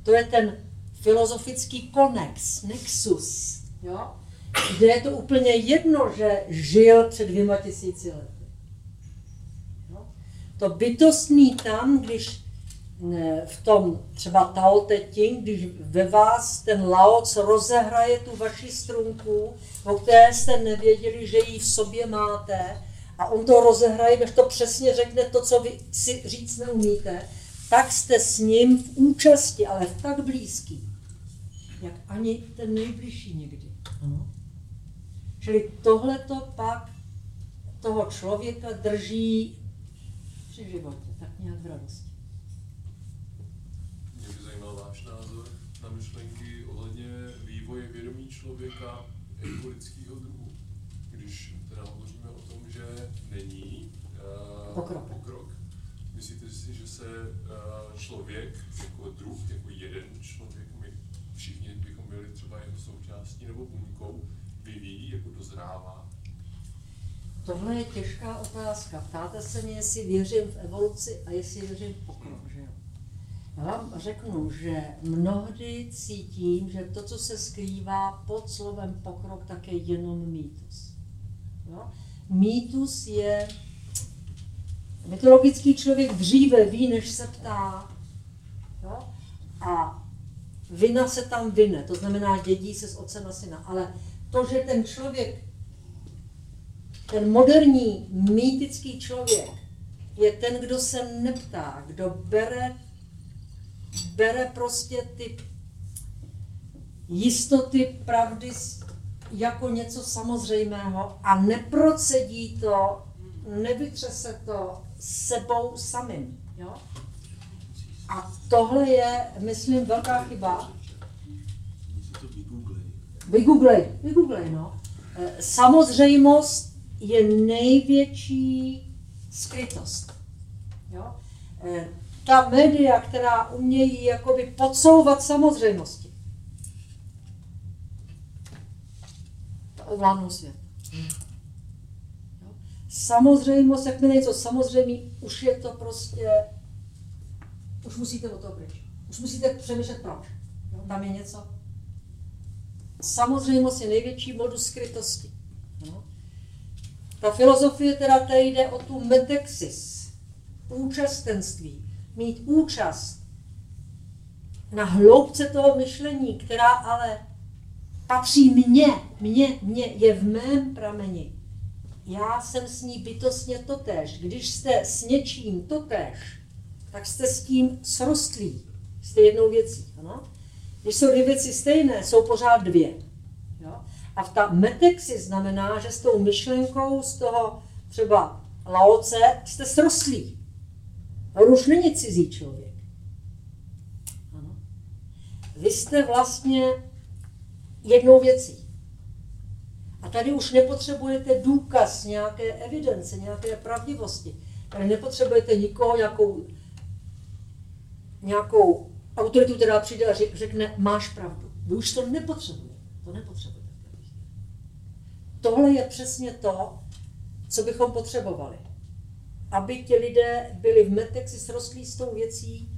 [SPEAKER 2] To je ten filozofický konex, nexus, jo? kde je to úplně jedno, že žil před dvěma tisíci lety. To bytostný tam, když ne, v tom třeba Tao Te Ching, když ve vás ten Laoc rozehraje tu vaši strunku, o které jste nevěděli, že ji v sobě máte, a on to rozehraje, když to přesně řekne to, co vy si říct neumíte, tak jste s ním v účasti, ale v tak blízký, jak ani ten nejbližší někdy. Ano. Čili tohleto pak toho člověka drží při životě, tak nějak v radosti.
[SPEAKER 11] Mě by zajímal váš názor na myšlenky ohledně vývoje vědomí člověka jako lidského druhu. Když teda hovoříme o tom, že není uh,
[SPEAKER 2] Pokrok.
[SPEAKER 11] pokrok. Myslíte si, že se uh, člověk jako druh, jako jeden člověk, my všichni bychom byli třeba jeho součástí nebo buňkou, vyvíjí, jako dozrává?
[SPEAKER 2] Tohle je těžká otázka. Ptáte se mě, jestli věřím v evoluci a jestli věřím v pokrok, že? Já vám řeknu, že mnohdy cítím, že to, co se skrývá pod slovem pokrok, tak je jenom mýtus. Jo? Mýtus je, mytologický člověk dříve ví, než se ptá. Jo? A vina se tam vyne, to znamená dědí se z otce na syna. Ale to, že ten člověk ten moderní mýtický člověk je ten, kdo se neptá, kdo bere, bere prostě ty jistoty pravdy jako něco samozřejmého a neprocedí to, nevytřese to sebou samým. Jo? A tohle je, myslím, velká chyba. Vygooglej, vygooglej, no. Eh, samozřejmost je největší skrytost. Jo? Eh, ta média, která umějí jakoby podsouvat samozřejmosti, ovládnou svět. Samozřejmost, jakmile něco samozřejmé, už je to prostě, už musíte o to pryč. Už musíte přemýšlet proč. Jo? Tam je něco. Samozřejmost je největší modus skrytosti. Jo? Ta filozofie teda tady jde o tu metexis, účastenství, mít účast na hloubce toho myšlení, která ale patří mně, mně, mně, je v mém prameni. Já jsem s ní bytostně totéž. Když jste s něčím totéž, tak jste s tím srostlí. Jste jednou věcí. Ano? Když jsou dvě věci stejné, jsou pořád dvě. A v ta metexi znamená, že s tou myšlenkou z toho třeba laoce jste srostlí. On už není cizí člověk. Ano. Vy jste vlastně jednou věcí. A tady už nepotřebujete důkaz nějaké evidence, nějaké pravdivosti. Tady nepotřebujete nikoho, nějakou, nějakou autoritu, která přijde a řekne, máš pravdu. Vy už to nepotřebujete. To nepotřebujete. Tohle je přesně to, co bychom potřebovali. Aby ti lidé byli v metexi srostlí s tou věcí,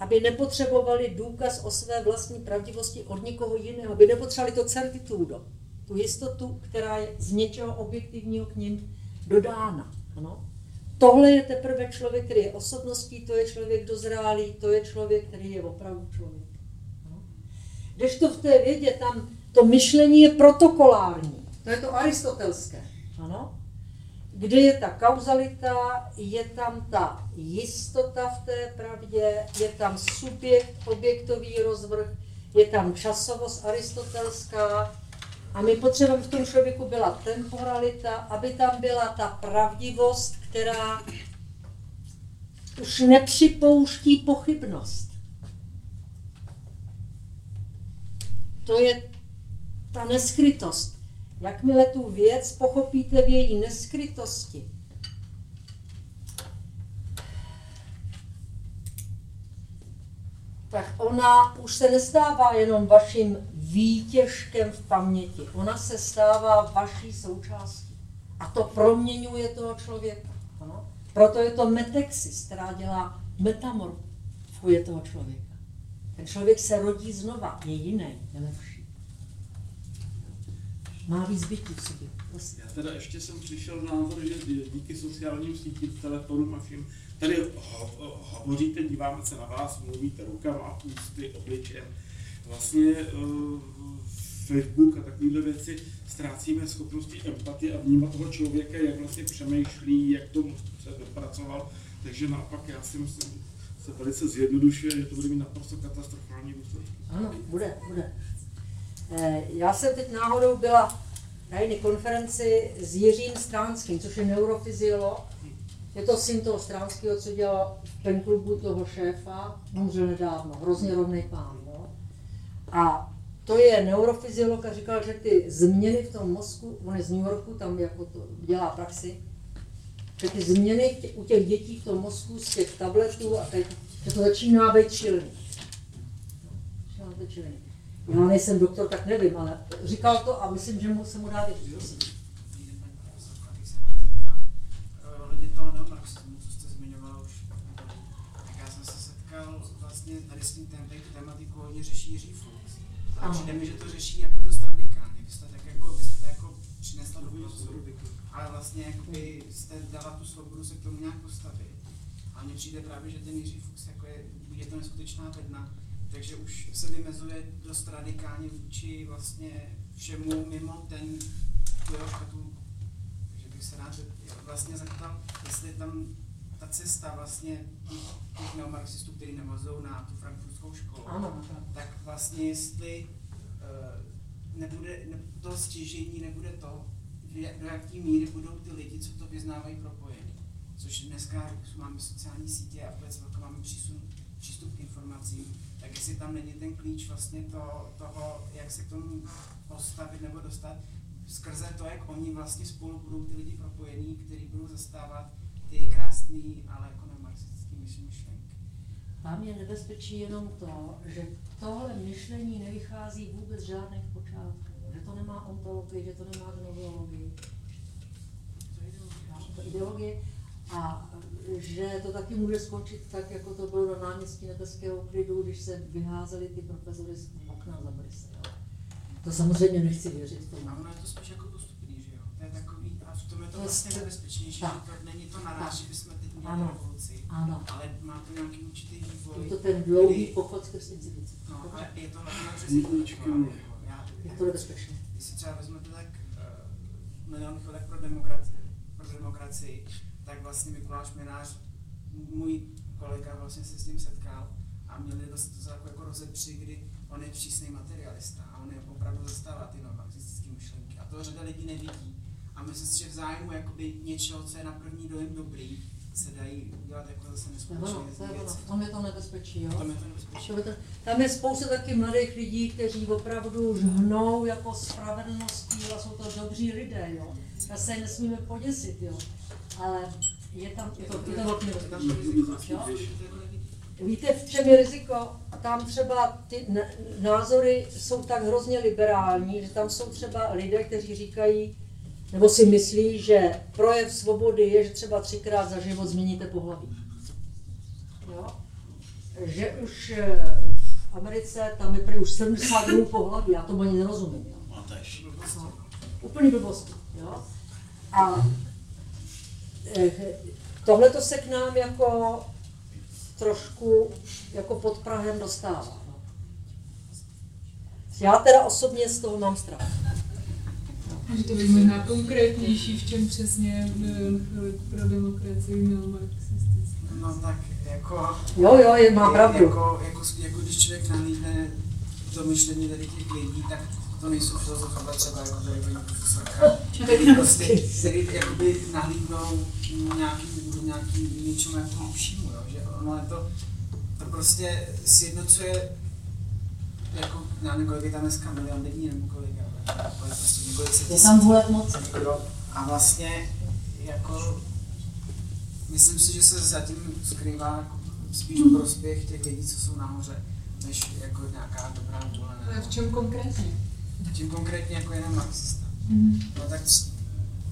[SPEAKER 2] aby nepotřebovali důkaz o své vlastní pravdivosti od někoho jiného, aby nepotřebovali to certitudo, tu jistotu, která je z něčeho objektivního k ním dodána. Ano? Tohle je teprve člověk, který je osobností, to je člověk dozrálý, to je člověk, který je opravdu člověk. Když to v té vědě, tam to myšlení je protokolární, to je to aristotelské. Ano? kde je ta kauzalita, je tam ta jistota v té pravdě, je tam subjekt, objektový rozvrh, je tam časovost aristotelská a my potřebujeme v tom člověku byla temporalita, aby tam byla ta pravdivost, která už nepřipouští pochybnost. To je ta neskrytost. Jakmile tu věc pochopíte v její neskrytosti, tak ona už se nestává jenom vaším výtěžkem v paměti. Ona se stává vaší součástí. A to proměňuje toho člověka. Ano? Proto je to metexis, která dělá metamorfuje toho člověka. Ten člověk se rodí znova, je jiný, je lepší má víc bytí v sobě. Vlastně.
[SPEAKER 8] Já teda ještě jsem přišel názor, že díky sociálním sítím, telefonům a všem, tady ho, hovoříte, díváme se na vás, mluvíte rukama, ústy, obličem. Vlastně uh, Facebook a takovéhle věci ztrácíme schopnosti empatie a vnímat toho člověka, jak vlastně přemýšlí, jak to se dopracoval. Takže naopak já si myslím, se velice zjednodušuje, že to bude mít naprosto katastrofální důsledky.
[SPEAKER 2] Ano, bude, bude. Eh, já jsem teď náhodou byla na jedné konferenci s Jiřím Stránským, což je neurofyziolog. Je to syn toho Stránského, co dělal v penklubu toho šéfa, umřel nedávno, hrozně rovný pán. Jo? A to je neurofyziolog a říkal, že ty změny v tom mozku, on je z New Yorku, tam jako to dělá praxi, že ty změny u těch dětí v tom mozku z těch tabletů a teď, že to začíná být čilný. Začíná být. Já nejsem doktor, tak nevím, ale říkal to a myslím, že mu se mu dá věřit.
[SPEAKER 10] Ohledně toho neomarxismu, co jste zmiňoval už, tak já jsem se setkal vlastně tady s tím tématikou hodně řeší Jiří Flux. A přijde mi, že to řeší jako dost radikálně. Vy jste tak jako, vy jste to jako přinesla do prostoru, ale vlastně jakoby jste dala tu svobodu se k tomu nějak postavit. A mně přijde právě, že ten Jiří Fuchs jako je, je to neskutečná bedna, takže už se vymezuje dost radikálně vůči vlastně všemu mimo ten tu, takže bych se rád vlastně zeptal, jestli tam ta cesta vlastně těch, neomarxistů, kteří navazují na tu frankfurtskou školu,
[SPEAKER 2] Ano.
[SPEAKER 10] tak vlastně jestli uh, nebude, ne, to stěžení nebude to, do jaké míry budou ty lidi, co to vyznávají, propojeni. Což dneska máme sociální sítě a vůbec máme přísun, přístup k informacím, tak jestli tam není ten klíč vlastně to, toho, jak se k tomu postavit nebo dostat, skrze to, jak oni vlastně spolu budou ty lidi propojení, kteří budou zastávat ty krásné, ale jako neomarxistické myšlenky.
[SPEAKER 2] Tam je nebezpečí jenom to, že tohle myšlení nevychází vůbec z žádných počátků. Že to nemá ontologii, že to nemá gnoseologii. To je ideologie. A že to taky může skončit tak, jako to bylo na náměstí nebeského klidu, když se vyházeli ty profesory z okna za brise. jo. To samozřejmě nechci věřit tomu.
[SPEAKER 10] A ono je to spíš jako postupný, že jo? To je takový, a v tom je to vlastně
[SPEAKER 2] st-
[SPEAKER 10] nebezpečnější,
[SPEAKER 2] tak.
[SPEAKER 10] že to není to naraz, že bychom teď měli
[SPEAKER 2] Ano.
[SPEAKER 10] revoluci,
[SPEAKER 2] Ano.
[SPEAKER 10] ale má to nějaký určitý vývoj.
[SPEAKER 2] Je to ten dlouhý
[SPEAKER 10] kdy-
[SPEAKER 2] pochod skrz instituci.
[SPEAKER 10] No, ale je to hlavně přes já,
[SPEAKER 2] Je to nebezpečné.
[SPEAKER 10] Když si třeba vezmete tak uh, milion chvilek pro demokracii, pro demokracii, tak vlastně Mikuláš Minář, můj kolega vlastně se s tím setkal a měli dost to jako, jako rozepři, kdy on je přísný materialista a on je opravdu zastává ty marxistické myšlenky. A to řada lidí nevidí. A myslím si, že v zájmu jakoby něčeho, co je na první dojem dobrý, se dají udělat jako zase neskutečné věci.
[SPEAKER 2] V tom je to nebezpečí, jo?
[SPEAKER 10] V tom je to nebezpečí.
[SPEAKER 2] Tam je spousta taky mladých lidí, kteří opravdu žhnou jako spravedlností a jsou to dobří lidé, jo. Já se nesmíme poděsit, jo. Ale je tam, je to, je to velký. Jo? Víte, v čem je riziko? Tam třeba ty názory jsou tak hrozně liberální, že tam jsou třeba lidé, kteří říkají, nebo si myslí, že projev svobody je, že třeba třikrát za život změníte pohlaví. Jo? Že už eh, v Americe tam je prý už 70 druhů pohlaví, já tomu ani nerozumím. Jo? No, úplný blbosti. Jo? A tohle to se k nám jako trošku jako pod Prahem dostává. No. Já teda osobně z toho mám strach.
[SPEAKER 6] Můžete být možná konkrétnější, v čem přesně byl Chvilek pro demokracii měl marxistický.
[SPEAKER 10] No tak jako...
[SPEAKER 2] Jo, jo, je- má pravdu.
[SPEAKER 10] Jako, jako, jako když člověk nahlídne to myšlení tady těch lidí, tak to nejsou filozofové třeba jako tady paní profesorka, který prostě, který jakoby nahlídnou nějaký, nějaký něčemu jako hlubšímu, jo, že ono je to, to prostě sjednocuje jako, já nevím, kolik je tam dneska milion lidí, nebo kolik, ale kolik prostě několik set
[SPEAKER 2] Je tam vůle moci.
[SPEAKER 10] Jo, A vlastně jako myslím si, že se zatím skrývá jako spíš prospěch těch lidí, co jsou nahoře, než jako nějaká dobrá vůle.
[SPEAKER 6] Ale
[SPEAKER 10] nebo-
[SPEAKER 6] v čem konkrétně?
[SPEAKER 10] Tím konkrétně jako jeden marxista.
[SPEAKER 6] Mhm.
[SPEAKER 10] No tak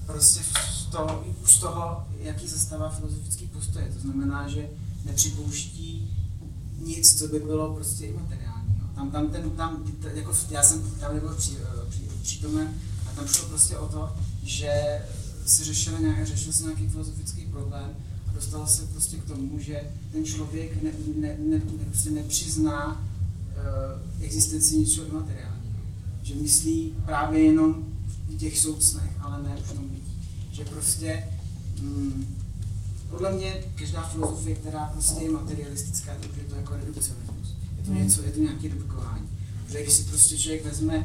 [SPEAKER 10] prostě z toho, už z toho, jaký zastává filozofický postoje. To znamená, že nepřipouští nic, co by bylo prostě imateriální. jo. Tam, tam, ten, tam, jako, já jsem tam nebyl při, eh, při, přítomen a tam šlo prostě o to, že si řešil, nějak, řešil se nějaký filozofický problém a dostal se prostě k tomu, že ten člověk ne, ne, ne, ne, prostě nepřizná uh, existenci něčeho imateriálního. Že myslí právě jenom v těch soucnech, ale ne už jenom vidí. Že prostě mm, podle mě každá filozofie, která prostě je materialistická, tak je to jako redukcionismus. Je to
[SPEAKER 2] Hmm.
[SPEAKER 10] něco, je to nějaké redukování. Protože když si prostě člověk vezme,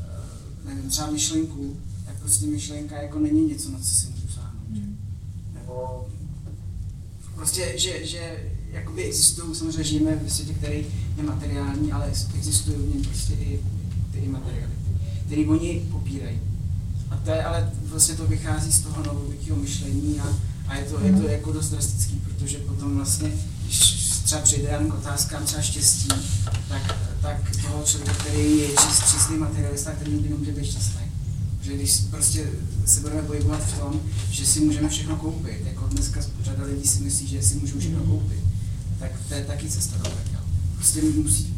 [SPEAKER 10] eh, nevím, třeba myšlenku, tak prostě myšlenka jako není něco, na co si můžu sáhnout. že? Nebo prostě, že, že jakoby existují, samozřejmě žijeme v světě, který je materiální, ale existují v něm prostě i ty imateriality, které oni popírají. A to je, ale vlastně to vychází z toho novověkého myšlení a, a je, to, je to jako dost drastický, protože potom vlastně, když třeba přijde jen k otázkám třeba štěstí, tak, tak toho člověka, který je čist, čistý materialista, ten nikdy nemůže být šťastný. Že když prostě se budeme pohybovat v tom, že si můžeme všechno koupit, jako dneska řada lidí si myslí, že si můžou všechno koupit, tak to je taky cesta do pekel. Prostě musí,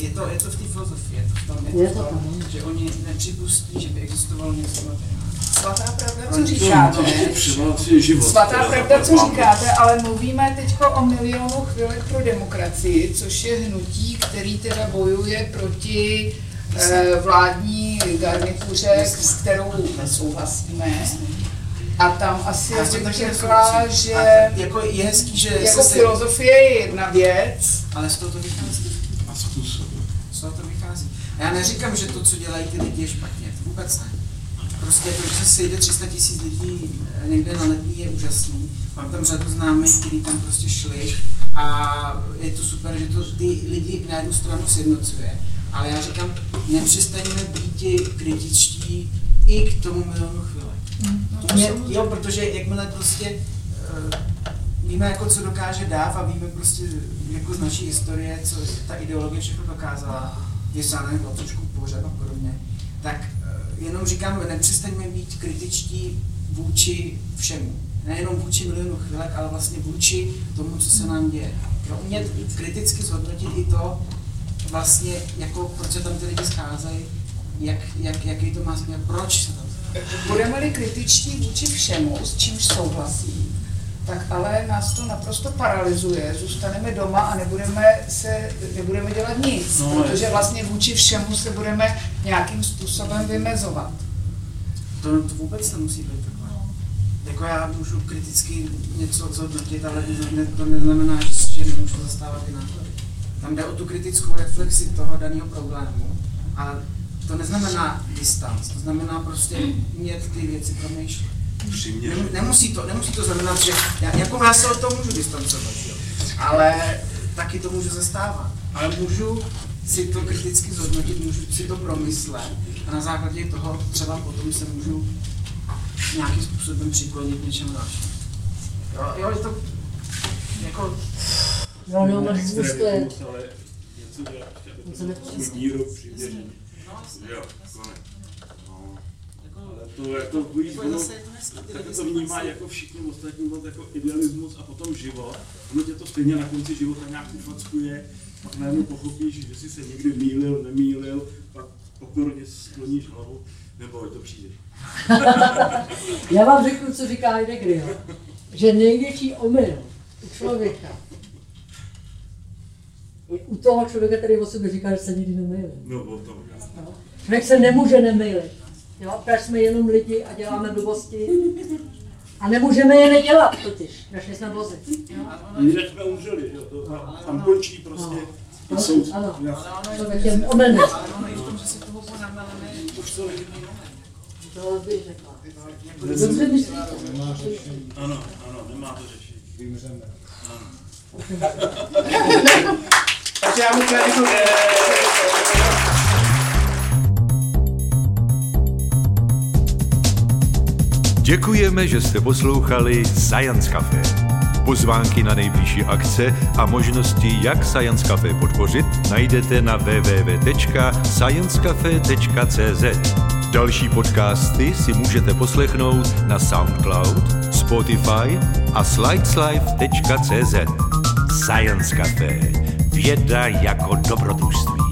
[SPEAKER 10] je to, je to v té filozofii, je to v tom, je to,
[SPEAKER 2] Je
[SPEAKER 10] v
[SPEAKER 2] to
[SPEAKER 10] tom,
[SPEAKER 2] tam.
[SPEAKER 10] že oni nepřipustí, že by existovalo něco materiálního.
[SPEAKER 4] Svatá pravda, co říkáte?
[SPEAKER 8] Život.
[SPEAKER 4] Svatá pravda, co říkáte, ale mluvíme teď o milionu chvilek pro demokracii, což je hnutí, který teda bojuje proti eh, vládní garnituře, s kterou nesouhlasíme. A tam asi
[SPEAKER 10] tím
[SPEAKER 4] bych řekla, že
[SPEAKER 10] A jako je hezký, že
[SPEAKER 4] jako
[SPEAKER 10] se-
[SPEAKER 4] filozofie je jedna věc,
[SPEAKER 10] Ale z toho to vychází.
[SPEAKER 8] A způsob.
[SPEAKER 10] Z toho to vychází. A já neříkám, že to, co dělají ty lidi, je špatně. To vůbec ne. Prostě to, že se sejde 300 tisíc lidí eh, někde na letní, je úžasný. Mám tam řadu známých, kteří tam prostě šli a je to super, že to ty lidi na jednu stranu sjednocuje. Ale já říkám, nepřestaňme být kritičtí i k tomu milionu chvíle.
[SPEAKER 4] No,
[SPEAKER 10] Mě, jo, protože jakmile prostě eh, víme, jako co dokáže dáv a víme prostě jako z naší historie, co ta ideologie všechno dokázala, bylo trošku pořád a podobně, tak eh, jenom říkám, nepřestaňme být kritičtí vůči všemu. Nejenom vůči milionu chvilek, ale vlastně vůči tomu, co se nám děje. Jo, umět kriticky zhodnotit i to, vlastně, jako proč se tam ty lidi scházejí, jak, jak, jaký to má směr, proč se tam
[SPEAKER 4] budeme-li kritičtí vůči všemu, s čímž souhlasím, tak ale nás to naprosto paralyzuje, zůstaneme doma a nebudeme, se, nebudeme dělat nic,
[SPEAKER 8] No,
[SPEAKER 4] no, protože vlastně vůči všemu se budeme nějakým způsobem vymezovat.
[SPEAKER 10] To, to vůbec nemusí být takhle. Jako já můžu kriticky něco zhodnotit, ale ne- to neznamená, že, nemůžu zastávat ty názory. Tam jde o tu kritickou reflexi toho daného problému a to neznamená distanc, to znamená prostě umět ty věci promýšlet. Nem, nemusí, to, nemusí to znamenat, že já, jako já se od toho můžu distancovat, jo. ale taky to můžu zastávat. Ale můžu si to kriticky zhodnotit, můžu si to promyslet a na základě toho třeba potom se můžu nějakým způsobem přiklonit k něčemu dalšímu. Jo, jo, je to jako...
[SPEAKER 2] No, no, zůstat.
[SPEAKER 8] ale něco dělat,
[SPEAKER 2] Něco
[SPEAKER 8] to
[SPEAKER 2] nepřesně.
[SPEAKER 8] bylo míru přiměřeně. Jo, konec. No. To jako víš, ono, tak to vnímá jako všichni ostatní moc jako idealismus a potom život. Ono tě to stejně na konci života nějak ufackuje, pak najednou pochopíš, že jsi se někdy mýlil, nemýlil, pak pokorně skloníš hlavu, nebo to přijde.
[SPEAKER 2] Já vám řeknu, co říká Heidegger, že největší omyl u člověka je u toho člověka, který o sobě říká, že se nikdy nemýlil.
[SPEAKER 8] No, o tom.
[SPEAKER 2] Jo. Člověk se nemůže nemýlit. Jo? Protože jsme jenom lidi a děláme blbosti. A nemůžeme je nedělat totiž, než jsme vozy. Jo?
[SPEAKER 8] Jinak jsme umřeli, jo, to, tam, tam končí prostě
[SPEAKER 2] No,
[SPEAKER 8] ty soud.
[SPEAKER 2] ano.
[SPEAKER 8] jasně.
[SPEAKER 2] Člověk je
[SPEAKER 10] ono i v tom, že si toho ponameleme, už to lidi
[SPEAKER 2] To bych řekla.
[SPEAKER 10] Jako
[SPEAKER 2] Dobře myslíte.
[SPEAKER 8] Ano, ano, nemá to řešení.
[SPEAKER 3] Vymřeme.
[SPEAKER 10] Takže já mu to
[SPEAKER 1] Děkujeme, že jste poslouchali Science Café. Pozvánky na nejbližší akce a možnosti, jak Science Café podpořit, najdete na www.sciencecafe.cz. Další podcasty si můžete poslechnout na SoundCloud, Spotify a slideslife.cz. Science Café. Věda jako dobrodružství.